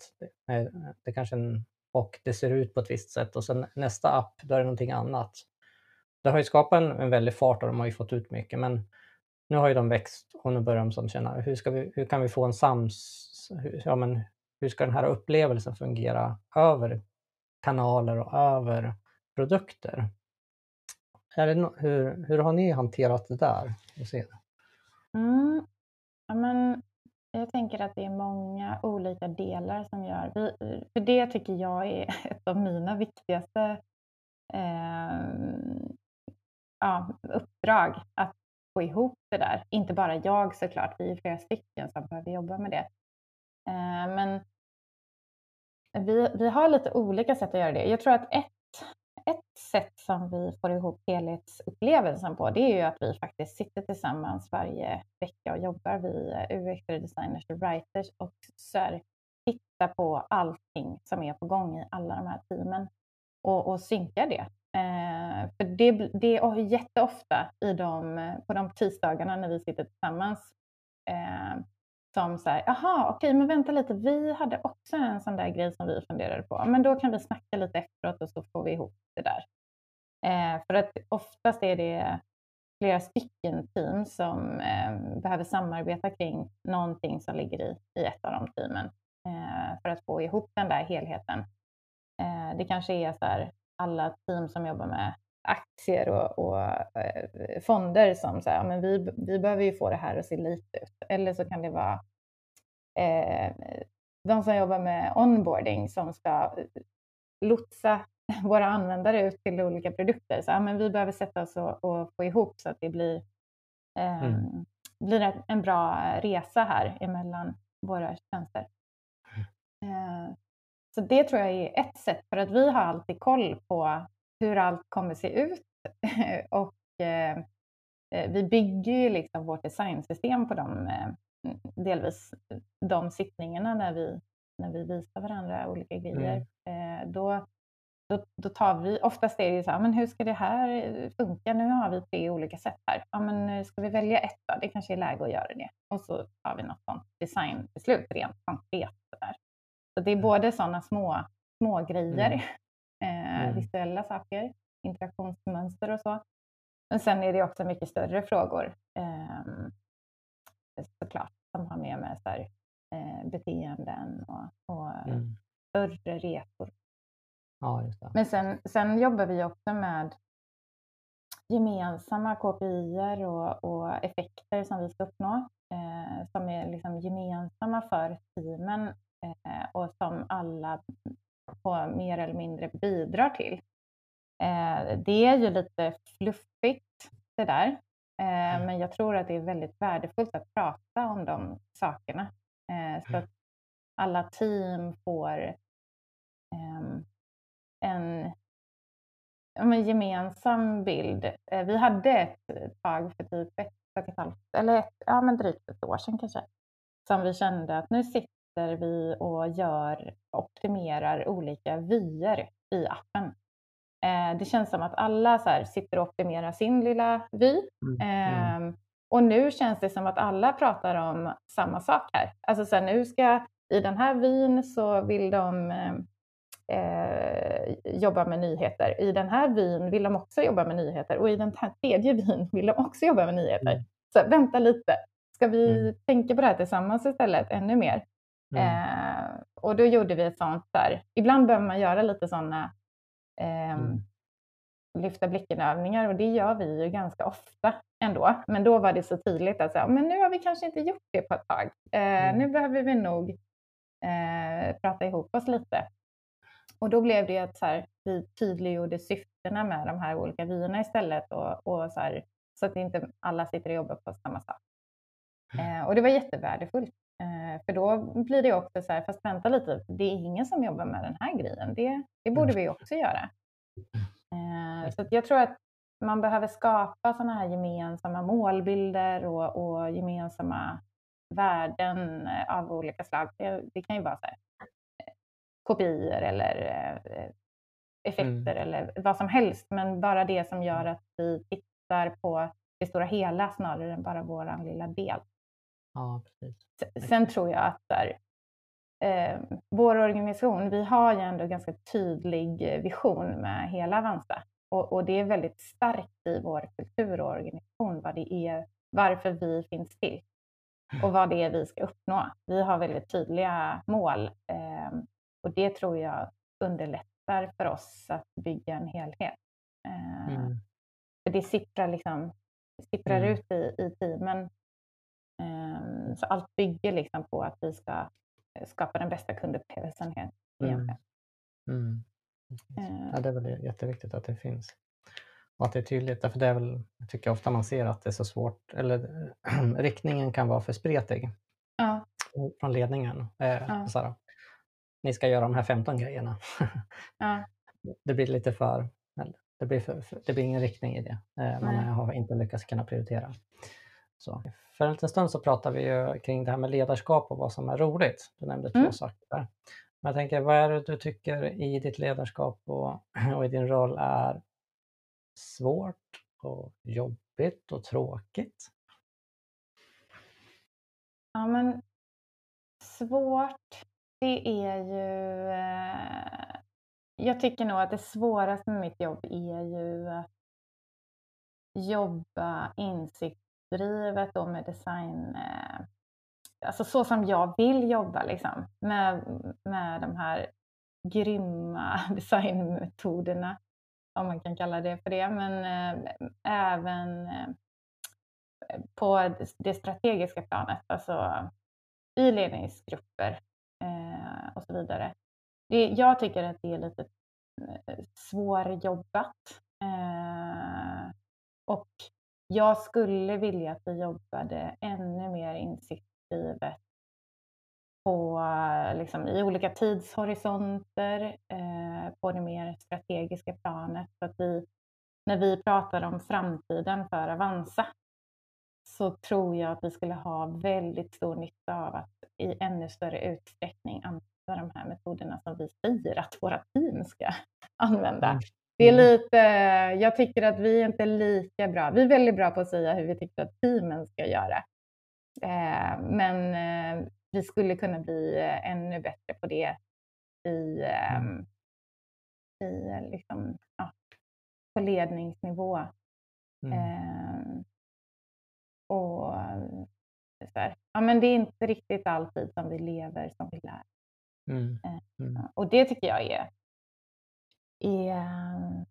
Det, det kanske en, och det ser ut på ett visst sätt och sen nästa app, då är det någonting annat. Det har ju skapat en, en väldig fart och de har ju fått ut mycket men nu har ju de växt och nu börjar de som känna hur, ska vi, hur kan vi få en sams... Hur, ja, men hur ska den här upplevelsen fungera över kanaler och över produkter? Är det no, hur, hur har ni hanterat det där? Jag ser det. Mm. Ja, men jag tänker att det är många olika delar som gör... Vi, för det tycker jag är [laughs] ett av mina viktigaste eh, ja, uppdrag. Att få ihop det där. Inte bara jag såklart, vi är flera stycken som behöver jobba med det. Eh, men vi, vi har lite olika sätt att göra det. Jag tror att ett, ett sätt som vi får ihop helhetsupplevelsen på, det är ju att vi faktiskt sitter tillsammans varje vecka och jobbar, vi UX designers och writers och så tittar på allting som är på gång i alla de här teamen och, och synkar det. Eh, för det, det är jätteofta i de, på de tisdagarna när vi sitter tillsammans eh, som så här, jaha, okej, men vänta lite, vi hade också en sån där grej som vi funderade på. Men då kan vi snacka lite efteråt och så får vi ihop det där. Eh, för att oftast är det flera stycken team som eh, behöver samarbeta kring någonting som ligger i, i ett av de teamen eh, för att få ihop den där helheten. Eh, det kanske är så här, alla team som jobbar med aktier och, och eh, fonder som säger, ja, men vi, vi behöver ju få det här att se lite ut. Eller så kan det vara eh, de som jobbar med onboarding som ska lotsa [laughs] våra användare ut till olika produkter. Så ja, men vi behöver sätta oss och, och få ihop så att det blir, eh, Mm. blir en- bra resa här emellan våra tjänster. Eh, så det tror jag är ett sätt, för att vi har alltid koll på hur allt kommer se ut. [laughs] och eh, eh, vi bygger ju liksom vårt designsystem på de, eh, delvis de sittningarna när vi, när vi visar varandra olika grejer. Eh, då, då, då tar vi, oftast är det ju så här, men hur ska det här eh, funka? Nu har vi tre olika sätt här. Ja, men eh, ska vi välja ett då? Det kanske är läge att göra det. Och så har vi något sånt designbeslut rent konkret. Där. Så det är både sådana små, små grejer, eh, Mm. visuella saker, interaktionsmönster och så. Men sen är det också mycket större frågor ehm, såklart som har med, med så här, eh, beteenden och, och Mm. större resor. Ja. Men sen, sen jobbar vi också med gemensamma KPI och, och effekter som vi ska uppnå, eh, som är liksom gemensamma för teamen eh, och som alla mer eller mindre bidrar till. Eh, det är ju lite fluffigt det där, eh, men jag tror att det är väldigt värdefullt att prata om de sakerna. Eh, så att alla team får ehm, en men gemensam bild. Vi hade ett tag för typ ett och ett halvt, eller ett, ja men drygt ett år sedan kanske, som vi kände att nu sitter vi och gör, optimerar olika vyer i appen. Eh, Det känns som att alla så här sitter och optimerar sin lilla vy. Mm. Ehm, och nu känns det som att alla pratar om samma sak här. Alltså så här, nu ska, i den här vyn så vill de eh, eh, jobba med nyheter. I den här vyn vill de också jobba med nyheter och i den här tredje vyn vill de också jobba med nyheter. Mm. Så vänta lite, ska vi Mm. tänka på det här tillsammans istället ännu mer? Mm. Eh, och då gjorde vi ett sånt där, ibland behöver man göra lite sådana ehm, Mm. lyfta blicken-övningar och det gör vi ju ganska ofta ändå. Men då var det så tydligt att säga, men nu har vi kanske inte gjort det på ett tag. Eh, mm. Nu behöver vi nog eh, prata ihop oss lite. Och då blev det att så här, vi tydliggjorde syftena med de här olika vyerna istället och, och så, här, så att inte alla sitter och jobbar på samma sak. Mm. Eh, och det var jättevärdefullt. Eh, för då blir det också så här, fast vänta lite, det är ingen som jobbar med den här grejen. Det, det borde vi också göra. Eh, så jag tror att man behöver skapa sådana här gemensamma målbilder och, och gemensamma värden eh, av olika slag. Det, det kan ju vara så här, kopior eller effekter mm. eller vad som helst, men bara det som gör att vi tittar på det stora hela snarare än bara vår lilla del. Ja, precis. Sen tror jag att där, eh, vår organisation, vi har ju ändå ganska tydlig vision med hela Avanza och, och, det är väldigt starkt i vår kultur och organisation vad det är, varför vi finns till och vad det är vi ska uppnå. Vi har väldigt tydliga mål eh, och det tror jag underlättar för oss att bygga en helhet. Eh, mm. För det sipprar, liksom, sipprar mm. ut i, i teamen. Eh, så allt bygger liksom på att vi ska skapa den bästa kundupplevelsen. Mm. mm. Ja, det är väl jätteviktigt att det finns. Och att det är tydligt, därför det är väl, jag tycker ofta man ser att det är så svårt, eller [clears throat] riktningen kan vara för spretig ja. från ledningen. Eh, ja. här, ni ska göra de här 15 grejerna. Ja. [laughs] Det blir lite för, det blir, för, det blir ingen riktning i det. Eh, man Nej. har inte lyckats kunna prioritera. Så. För en liten stund så pratade vi ju kring det här med ledarskap och vad som är roligt. Du nämnde mm. två saker där. Men jag tänker, vad är det du tycker i ditt ledarskap och, [clears throat] och i din roll är svårt och jobbigt och tråkigt? Ja, men svårt, det är ju... Eh, jag tycker nog att det svåraste med mitt jobb är ju att jobba drivet och med design eh, alltså så som jag vill jobba liksom, med, med de här grymma [laughs] designmetoderna, om man kan kalla det för det, men eh, även eh, på det strategiska planet, alltså i ledningsgrupper och så vidare. Det, jag tycker att det är lite svårjobbat eh, och jag skulle vilja att vi jobbade ännu mer insikt på, liksom, i olika tidshorisonter eh, på det mer strategiska planet. Så att vi, när vi pratar om framtiden för Avanza så tror jag att vi skulle ha väldigt stor nytta av att i ännu större utsträckning använda de här metoderna som vi säger att våra team ska [laughs] använda. Mm. Mm. Det är lite, jag tycker att vi är inte lika bra. Vi är väldigt bra på att säga hur vi tycker att teamen ska göra. Eh, men eh, vi skulle kunna bli eh, ännu bättre på det i, mm. i liksom, ja, på ledningsnivå. Mm. och så här. Ja, men det är inte riktigt alltid som vi lever som vi lär. Mm. Mm. Och det tycker jag är, är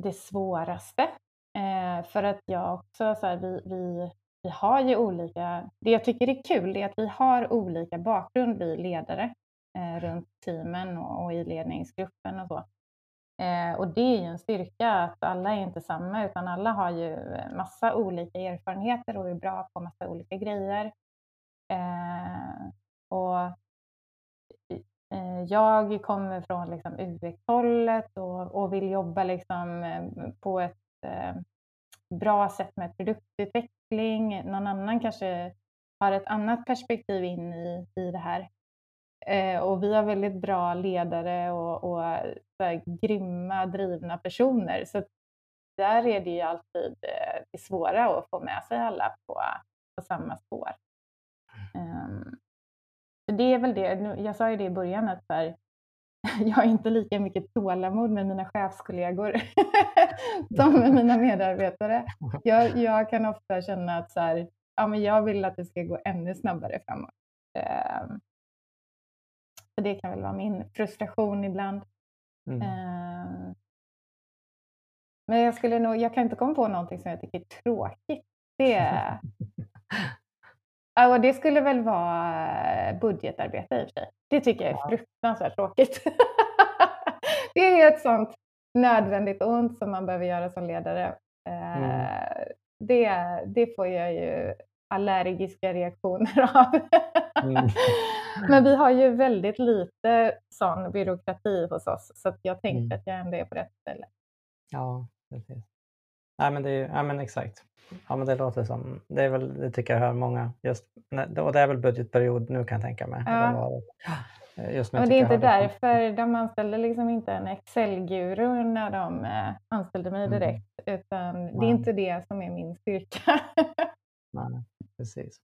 det svåraste. Eh, för att jag också, så här, vi, vi vi har ju olika, det jag tycker är kul är att vi har olika bakgrund, vi ledare eh, runt teamen och, och, i ledningsgruppen och så. Eh, och det är ju en styrka att alla är inte samma utan alla har ju eh, massa olika erfarenheter och är bra på massa olika grejer. Eh, och Eh, jag kommer från liksom UX-hållet och, och, vill jobba liksom eh, på ett eh, bra sätt med produktutveckling. Någon annan kanske har ett annat perspektiv in i, i det här. Eh, och vi har väldigt bra ledare och, och här, grymma, drivna personer. Så där är det ju alltid eh, det svåra att få med sig alla på, på samma spår. Um, det är väl det, jag sa ju det i början att här, [laughs] jag har inte lika mycket tålamod med mina chefskollegor [laughs] som med mina medarbetare. Jag, jag, kan ofta känna att så här, ja, men jag vill att det ska gå ännu snabbare framåt. Så det kan väl vara min frustration ibland. Mm. Um, Men jag, skulle nog, jag kan inte komma på någonting som jag tycker är tråkigt. Det, [laughs] ja, det skulle väl vara budgetarbete i och för sig. Det tycker jag är fruktansvärt tråkigt. [laughs] det är ett sånt nödvändigt ont som man behöver göra som ledare. Mm. Eh, det, det får jag ju allergiska reaktioner av. Mm. [laughs] Men vi har ju väldigt lite sån byråkrati hos oss så jag tänkte mm. att jag ändå är på rätt ställe. Ja, precis. Nej men, det är, ja, men exakt. Ja men det låter som, det är väl, det tycker jag hör många, just, och det är väl budgetperiod nu kan jag tänka mig. Ja. Just nu och det är inte därför de anställde liksom inte en Excel-guru när de eh, anställde mig mm. direkt, mm. utan Nej. det är inte det som är min styrka. [laughs] Nej, precis.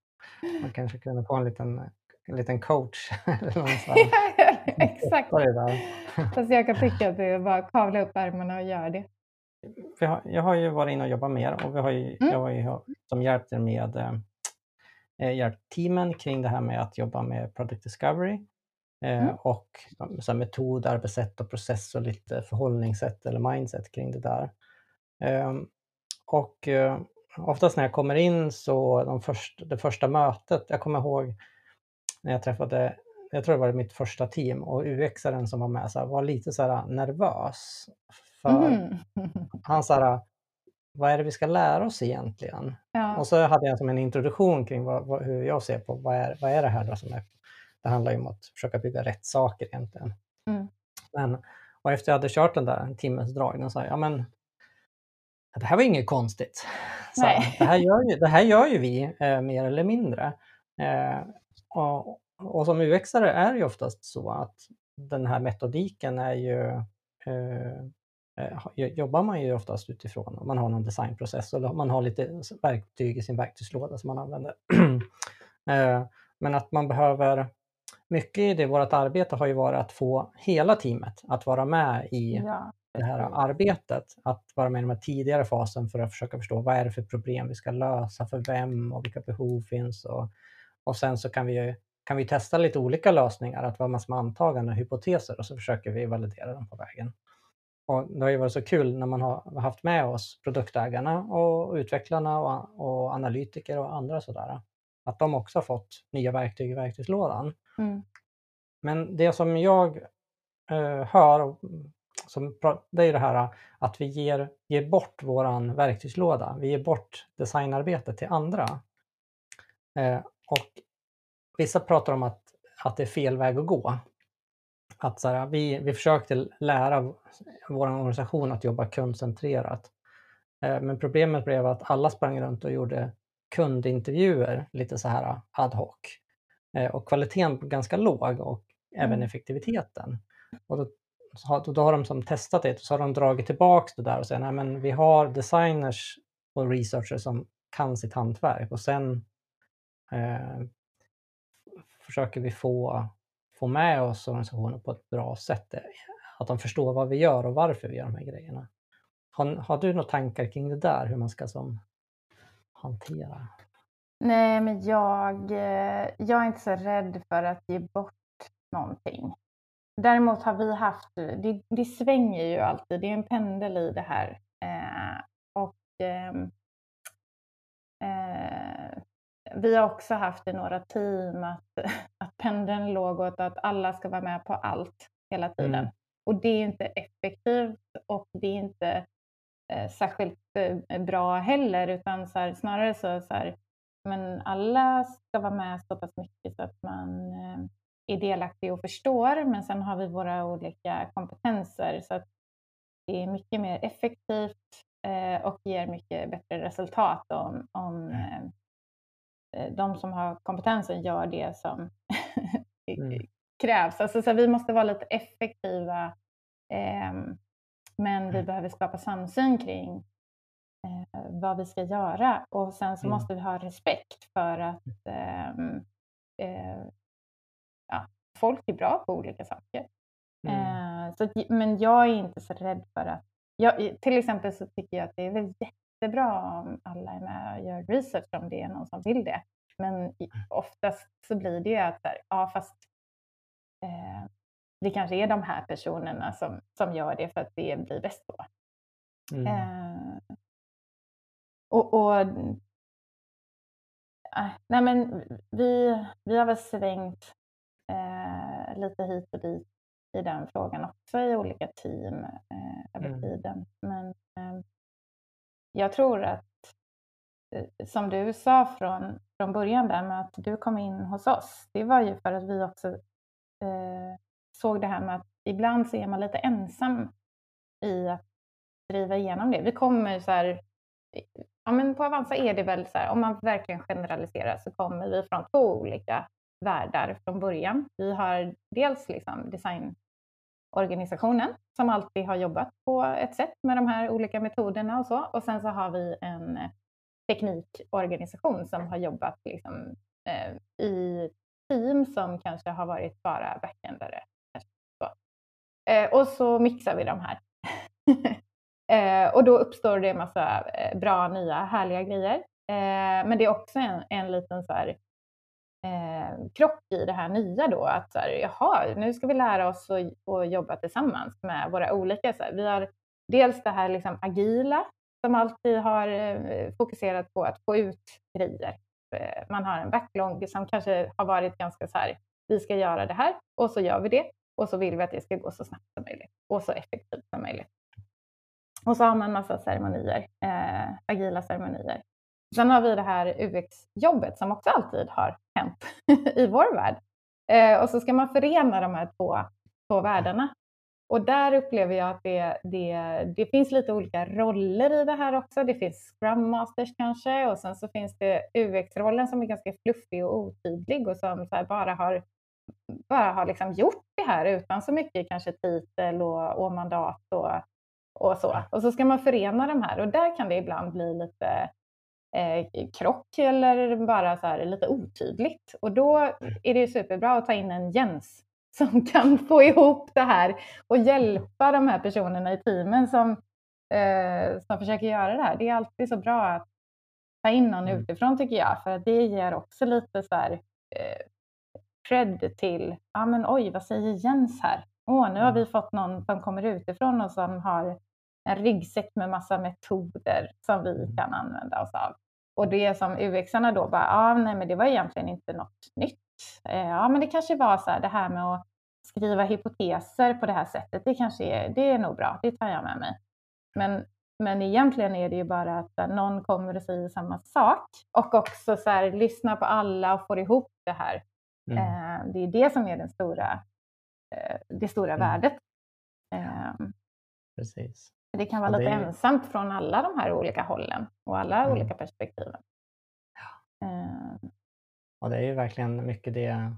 Man kanske kunde få en liten, en liten coach. [laughs] [laughs] exakt. Fast jag kan tycka att det är bara att kavla upp ärmarna och göra det. Har, jag har ju varit inne och jobbat mer och vi har ju, mm. jag har ju som hjälpt er med eh, hjälpt teamen kring det här med att jobba med product discovery eh, mm. och så metod, arbetssätt och process och lite förhållningssätt eller mindset kring det där. Eh, och eh, oftast när jag kommer in så de först, det första mötet, jag kommer ihåg när jag träffade, jag tror det var mitt första team och UXaren som var med så här, var lite så här nervös. För mm. [laughs] han sa vad är det vi ska lära oss egentligen? Ja. Och så hade jag som en introduktion kring vad, vad, hur jag ser på vad är, vad är det här då som är, det handlar ju om att försöka bygga rätt saker egentligen. Mm. Men, och efter jag hade kört den där en timmes drag, då sa jag, ja men det här var inget konstigt. Så, det, här gör ju, det här gör ju vi eh, mer eller mindre. Eh, och, och som UXare är det ju oftast så att den här metodiken är ju eh jobbar man ju oftast utifrån om man har någon designprocess och man har lite verktyg i sin verktygslåda som man använder. [clears throat] Eh, men att man behöver, mycket i det vårt arbete har ju varit att få hela teamet att vara med i ja det här arbetet, att vara med i den tidigare fasen för att försöka förstå vad är det för problem vi ska lösa, för vem och vilka behov finns. Och, och sen så kan vi, kan vi testa lite olika lösningar, att vara massor med antaganden och hypoteser och så försöker vi validera dem på vägen. Och det har ju varit så kul när man har haft med oss produktägarna och utvecklarna och, och analytiker och andra sådär, att de också har fått nya verktyg i verktygslådan. Mm. Men det som jag eh, hör som, det är det här att vi ger, ger bort våran verktygslåda. Vi ger bort designarbetet till andra. Eh, och vissa pratar om att, att det är fel väg att gå. Att så här, vi, vi försökte lära vår organisation att jobba kundcentrerat. Eh, men problemet blev att alla sprang runt och gjorde kundintervjuer lite så här ad hoc. Eh, och kvaliteten var ganska låg och även mm. effektiviteten. Och då så, då har de som testat det och så har de dragit tillbaka det där och sagt att vi har designers och researchers som kan sitt hantverk och sen eh, försöker vi få, få med oss organisationen på ett bra sätt. Eh, att de förstår vad vi gör och varför vi gör de här grejerna. Har, har du några tankar kring det där, hur man ska som hantera? Nej, men jag, eh, jag är inte så rädd för att ge bort någonting. Däremot har vi haft, det, det svänger ju alltid, det är en pendel i det här. Eh, och ehm, eh, eh, vi har också haft i några team att, [laughs] att pendeln låg åt att alla ska vara med på allt hela tiden. Mm. Och det är inte effektivt och det är inte eh, särskilt eh, bra heller, utan så här, snarare så, så här, men alla ska vara med så pass mycket så att man eh, är delaktig och förstår, men sen har vi våra olika kompetenser så att det är mycket mer effektivt eh, och ger mycket bättre resultat om, om mm. Eh, de som har kompetensen gör det som [laughs] mm. krävs. Alltså, så vi måste vara lite effektiva, eh, men vi mm. behöver skapa samsyn kring eh, vad vi ska göra och sen så mm. måste vi ha respekt för att ehm, eh, ja, folk är bra på olika saker. Mm. Eh, så men jag är inte så rädd för att... Jag, till exempel så tycker jag att det är väl jättebra om alla är med och gör research om det är någon som vill det. Men mm. oftast så blir det ju att, ja fast eh, det kanske är de här personerna som, som gör det för att det blir bäst då. Mm. Eh, och, och äh, nej men vi, vi har väl svängt eh, lite hit och dit i den frågan också i olika team eh, över mm. tiden. Men eh, jag tror att, eh, som du sa från, från början där med att du kom in hos oss, det var ju för att vi också eh, såg det här med att ibland så är man lite ensam i att driva igenom det. Vi kommer så här, ja men på Avanza är det väl så här, om man verkligen generaliserar så kommer vi från två olika världar från början. Vi har dels liksom organisationen som alltid har jobbat på ett sätt med de här olika metoderna och så. Och sen så har vi en eh, teknikorganisation som har jobbat liksom, eh, i team som kanske har varit bara backendare. Eh, och så mixar vi de här. [laughs] eh, och då uppstår det en massa eh, bra, nya, härliga grejer. Eh, men det är också en, en liten så här, eh, krock i det här nya då, att så här, jaha, nu ska vi lära oss att jobba tillsammans med våra olika, så här, vi har dels det här liksom agila, som alltid har eh, fokuserat på att få ut grejer. Eh, man har en backlog som kanske har varit ganska så här, vi ska göra det här och så gör vi det och så vill vi att det ska gå så snabbt som möjligt och så effektivt som möjligt. Och så har man massa ceremonier, eh, agila ceremonier. Sen har vi det här UX-jobbet som också alltid har hänt [laughs] i vår värld. Eh, och så ska man förena de här två, två världarna. Och där upplever jag att det, det, det finns lite olika roller i det här också. Det finns Scrum Masters kanske och sen så finns det UX-rollen som är ganska fluffig och otydlig och som bara har, bara har liksom gjort det här utan så mycket kanske titel och, och mandat och, och så. Och så ska man förena de här och där kan det ibland bli lite eh, krock eller bara så här lite otydligt. Och då mm. är det superbra att ta in en Jens [laughs] som kan få ihop det här och hjälpa de här personerna i teamen som, eh, som försöker göra det här. Det är alltid så bra att ta in någon mm. utifrån tycker jag, för att det ger också lite så här eh, cred till, ja men oj, vad säger Jens här? Åh, nu har vi mm. fått någon som kommer utifrån och som har en ryggsäck med massa metoder som vi mm. kan använda oss av. Och det som UXarna då bara, ja nej men det var egentligen inte något nytt. Eh, ja men det kanske var så här, det här med att skriva hypoteser på det här sättet, det kanske är, det är nog bra, det tar jag med mig. Men, men egentligen är det ju bara att någon kommer och säger samma sak och också så här, lyssna på alla och får ihop det här. Mm. Eh, det är det som är den stora, eh, det stora mm. värdet. Ehm, Precis. Det kan vara ja, lite är... ensamt från alla de här olika hållen och alla mm. olika perspektiven. Ja. Uh... Och det är ju verkligen mycket det,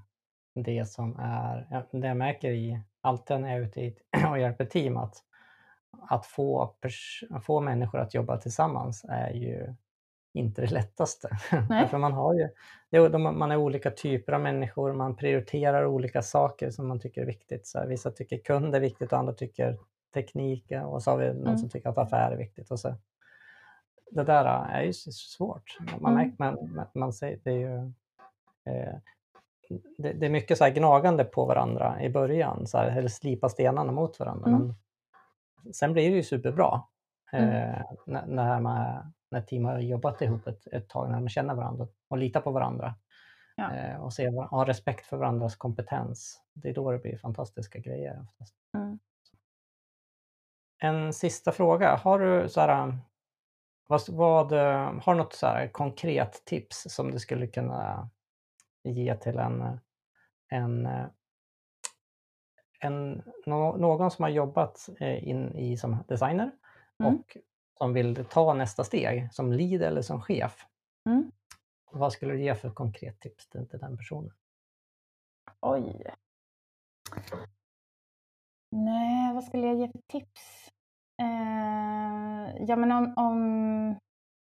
det som är, det jag märker i, alltid när jag är ute [clears throat] och hjälper team, att, att få, få människor att jobba tillsammans är ju inte det lättaste. [laughs] För man, har ju, man är olika typer av människor, man prioriterar olika saker som man tycker är viktigt. Så här, vissa tycker kund är viktigt och andra tycker teknik och så har vi någon mm. som tycker att affär är viktigt. Och så. Det där är ju svårt. Man, mm. man, man, man säger, det är ju eh, det, det, är mycket så gnagande på varandra i början, så här, eller slipa stenarna mot varandra. Mm. Men sen blir det ju superbra mm. eh, när, när, man, när team har jobbat ihop ett, ett tag, när man känner varandra och litar på varandra. Ja. Eh, och ser, har respekt för varandras kompetens. Det är då det blir fantastiska grejer. Oftast. Mm. En sista fråga. Har du så här, vad, vad, har något så här konkret tips som du skulle kunna ge till en, en, en någon som har jobbat eh, in i som designer mm. och som vill ta nästa steg som lead eller som chef? Mm. Vad skulle du ge för konkret tips till, till den personen? Oj. Nej, vad skulle jag ge för tips? Eh, ja, men om, om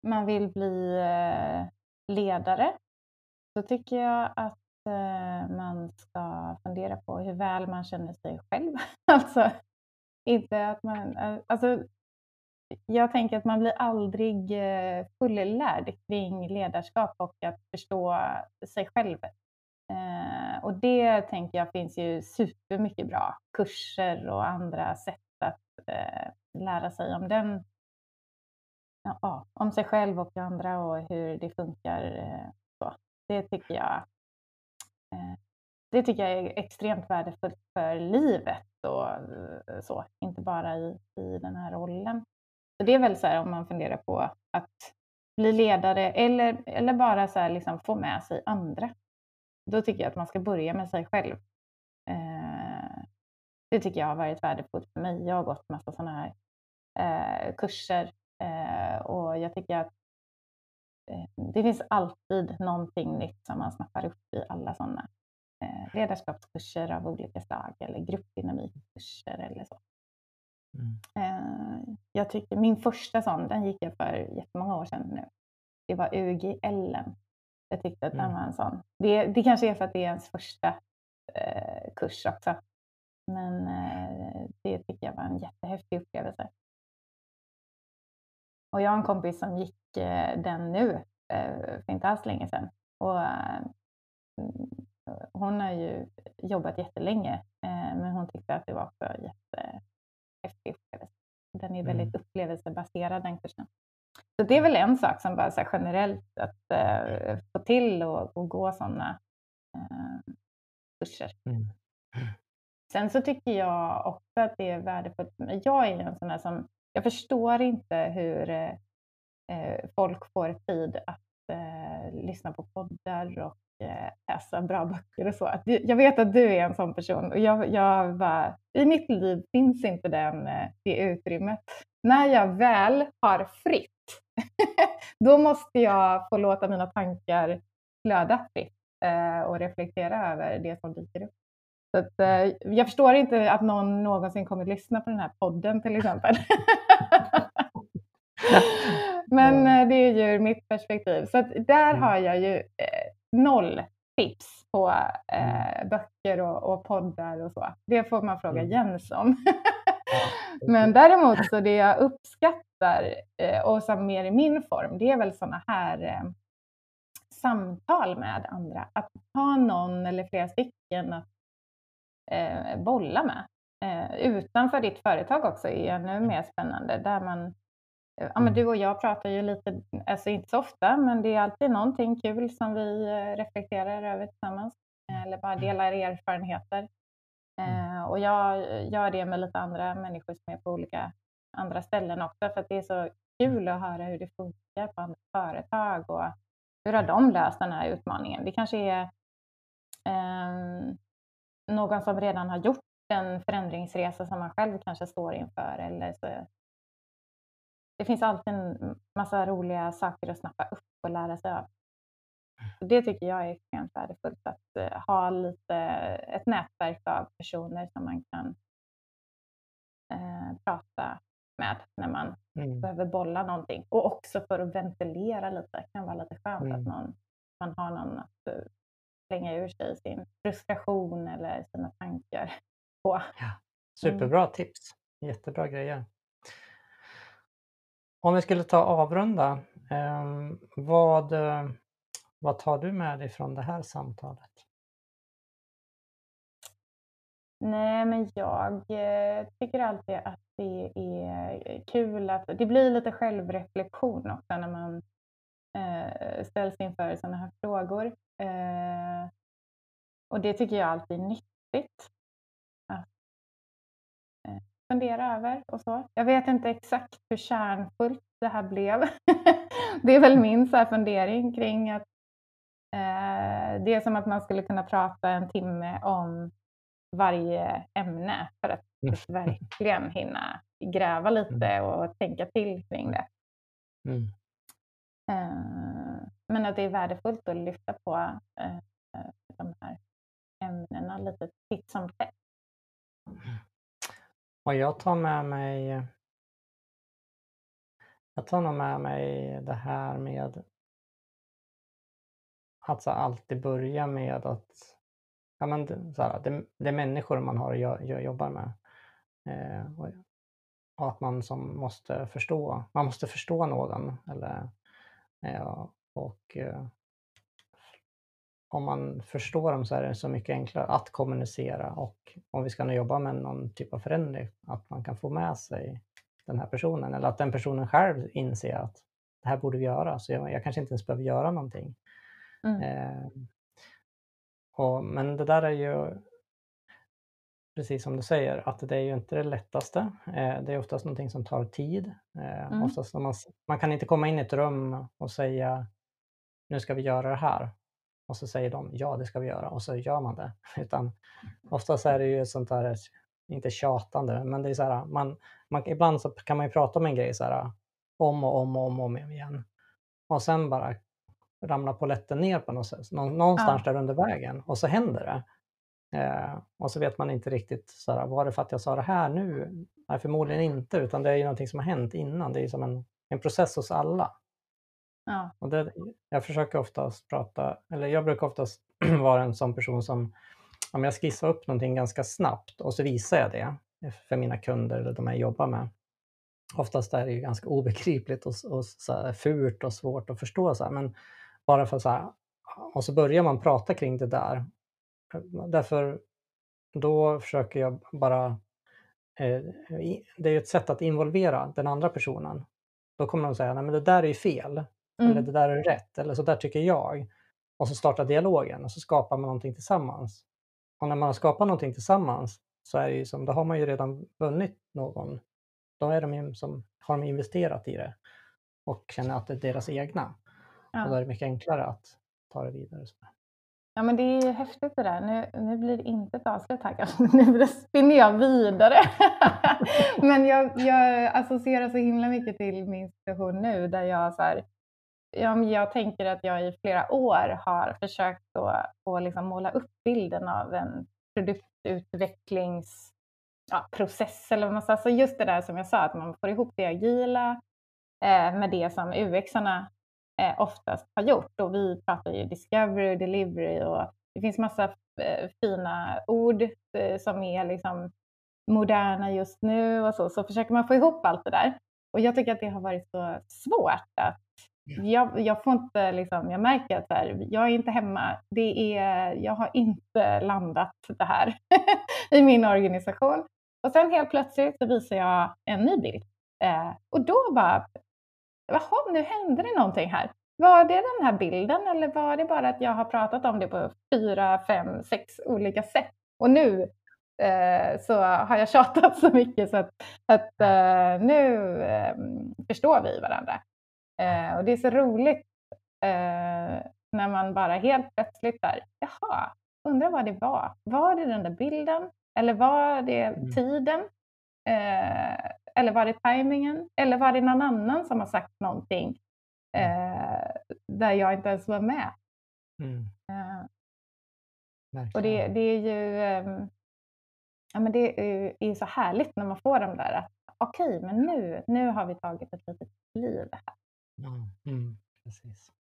man vill bli eh, ledare så tycker jag att eh, man ska fundera på hur väl man känner sig själv. [laughs] alltså, inte att man... Eh, alltså, jag tänker att man blir aldrig fullärd kring ledarskap och att förstå sig själv. Eh, och det tänker jag finns ju supermycket bra kurser och andra sätt att eh, lära sig om den ja, om sig själv och andra och hur det funkar. Eh, så. Det tycker jag eh, det tycker jag är extremt värdefullt för livet och eh, så, inte bara i, i den här rollen. Så det är väl så här om man funderar på att bli ledare eller, eller bara så här liksom få med sig andra. Då tycker jag att man ska börja med sig själv. Eh, det tycker jag har varit värdefullt för mig. Jag har gått massa sådana här kurser eh, och jag tycker att eh, det finns alltid någonting nytt som man snappar upp i alla sådana eh, ledarskapskurser av olika slag eller gruppdynamikkurser eller så. Mm. Eh, jag tycker min första sån, den gick jag för jättemånga år sedan nu. Det var UGL. Jag tyckte att mm. den var en sån. Det, det kanske är för att det är ens första eh, kurs också. Men eh, det tycker jag var en jättehäftig upplevelse. Och jag har en kompis som gick eh, den nu eh, för inte alls länge sedan. Och, mm, hon har ju jobbat jättelänge eh, men hon tyckte att det var också jättehäftig upplevelse. Den är väldigt mm. upplevelsebaserad den kursen. Så det är väl en sak som bara så generellt att uh, få till och, och gå sådana uh, kurser. Mm. Sen så tycker jag också att det är värdefullt. Jag är en sån där som, jag förstår inte hur eh, folk får tid att eh, lyssna på poddar och eh, läsa bra böcker och så. Jag vet att du är en sån person och jag, jag bara, i mitt liv finns inte den, eh, det utrymmet. När jag väl har fritt [laughs] då måste jag få låta mina tankar flöda fritt eh, och reflektera över det som dyker upp. Så att, eh, jag förstår inte att någon någonsin kommer att lyssna på den här podden till exempel. [laughs] Men eh, det är ju mitt perspektiv. Så att där mm. har jag ju noll tips på mm. böcker och, och, poddar och så. Det får man fråga mm. Jens om. [laughs] Men däremot så det jag uppskattar eh, och som mer i min form, det är väl sådana här eh, samtal med andra. Att ha någon eller flera stycken att eh, bolla med. Utanför ditt företag också är ännu mer spännande. Där man, ja, men mm. du och jag pratar ju lite, alltså inte så ofta, men det är alltid någonting kul som vi reflekterar över tillsammans. Eller bara mm. delar erfarenheter. Mm. Eh, och jag gör det med lite andra människor som är på olika andra ställen också för att det är så kul att höra hur det funkar på andra företag och hur har de löst den här utmaningen. Det kanske är eh, någon som redan har gjort en förändringsresa som man själv kanske står inför. Eller så. Det finns alltid en massa roliga saker att snappa upp och lära sig av. Det tycker jag är extremt värdefullt, att eh, ha lite, ett nätverk av personer som man kan eh, prata med när man mm. behöver bolla någonting. Och också för att ventilera lite. Det kan vara lite skönt mm. att någon, man har någon att uh, slänga ur sig sin frustration eller sina tankar [laughs] på. Ja. Superbra mm. tips. Jättebra grejer. Om vi skulle ta avrunda, eh, vad, vad tar du med dig från det här samtalet? Nej, men jag eh, tycker alltid att det är kul att det blir lite självreflektion också när man eh, ställs inför sådana här frågor. Eh, och det tycker jag alltid är nyttigt att fundera över och så. Jag vet inte exakt hur kärnfullt det här blev. [laughs] det är väl min så fundering kring att Eh, det är som att man skulle kunna prata en timme om varje ämne för att mm. [laughs] verkligen hinna gräva lite mm. och tänka till kring det. Mm. Eh, men att det är värdefullt att lyfta på eh, eh de här ämnena lite titt som tätt. Och jag tar med mig jag tar nog med mig det här med alltså alltid börja med att ja, men, så här, det, det är människor man har att jobba med. Eh, och, och, att man som måste förstå, man måste förstå någon. Eller, och eh, om man förstår dem så är det så mycket enklare att kommunicera och om vi ska nu jobba med någon typ av förändring, att man kan få med sig den här personen eller att den personen själv inser att det här borde vi göra så jag, jag kanske inte ens behöver göra någonting. Mm. Eh, och, men det där är ju precis som du säger, att det är ju inte det lättaste. Eh, det är oftast någonting som tar tid. Eh, Mm. oftast man, man kan inte komma in i ett rum och säga nu ska vi göra det här. Och så säger de ja, det ska vi göra och så gör man det. [laughs] Utan oftast är det ju sånt där, inte tjatande, men det är så här, man, man, ibland så kan man ju prata om en grej så här om och om och om, och om igen. Och sen bara ramlar polletten ner på något sätt, nå- någonstans där under vägen och så händer det. Eh, och så vet man inte riktigt, så här, var det för att jag sa det här nu? Nej, förmodligen inte, utan det är ju någonting som har hänt innan. Det är ju som en, en process hos alla. Ja. Och det, jag försöker oftast prata, eller jag brukar oftast [clears throat] vara en sån person som, om jag skissar upp någonting ganska snabbt och så visar jag det för mina kunder eller de jag jobbar med. Oftast är det ju ganska obegripligt och, och så fult och svårt att förstå. Så här, men bara för så här, och så börjar man prata kring det där. Därför då försöker jag bara, eh, det är ju ett sätt att involvera den andra personen. Då kommer de säga, nej men det där är ju fel, eller Mm. det där är rätt, eller så där tycker jag. Och så startar dialogen och så skapar man någonting tillsammans. Och när man har skapat någonting tillsammans så är det ju som, då har man ju redan vunnit någon. Då är de som, har de investerat i det och känner att det är deras egna. Ja. Och då är det mycket enklare att ta det vidare. Ja men det är ju häftigt det där. Nu, nu blir det inte ett avslut här kanske. Nu spinner jag vidare. [laughs] men jag, jag associerar så himla mycket till min situation nu där jag så här, ja, jag tänker att jag i flera år har försökt att, att liksom måla upp bilden av en produktutvecklingsprocess ja, process eller vad man säger. Så just det där som jag sa, att man får ihop det agila eh, med det som UX-arna eh, oftast har gjort. Och vi pratar ju discovery, delivery och det finns massa eh, fina ord eh, som är liksom moderna just nu och så. Så försöker man få ihop allt det där. Och jag tycker att det har varit så svårt att jag, jag får inte liksom, jag märker att här, jag är inte hemma. Det är, jag har inte landat det här [laughs] i min organisation. Och sen helt plötsligt så visar jag en ny bild. Eh, och då bara, jaha, nu hände det någonting här. Var det den här bilden eller var det bara att jag har pratat om det på fyra, fem, sex olika sätt? Och nu eh, så har jag [laughs] tjatat så mycket så att, att eh, nu eh, förstår vi varandra. Eh, och det är så roligt eh, när man bara helt plötsligt där, jaha, undrar vad det var. Var det den där bilden? Eller var det Mm. tiden? Eh, eller var det tajmingen? Eller var det någon annan som har sagt någonting eh, där jag inte ens var med? Mm, Eh, och det, det är ju ehm, ja, men det är, är så härligt när man får de där att okej, men nu, nu har vi tagit ett litet kliv här. Mm, precis.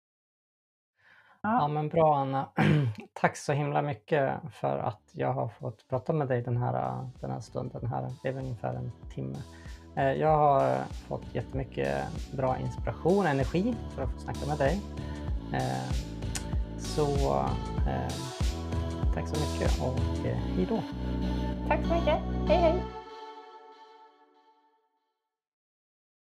Ja. Ja, men bra Anna. [clears throat] Tack så himla mycket för att jag har fått prata med dig den här, den här stunden. Här. Det är ungefär en timme. Eh, jag har fått jättemycket bra inspiration och energi för att få snacka med dig. Eh, så eh, tack så mycket och hej då. Tack så mycket. Hej hej!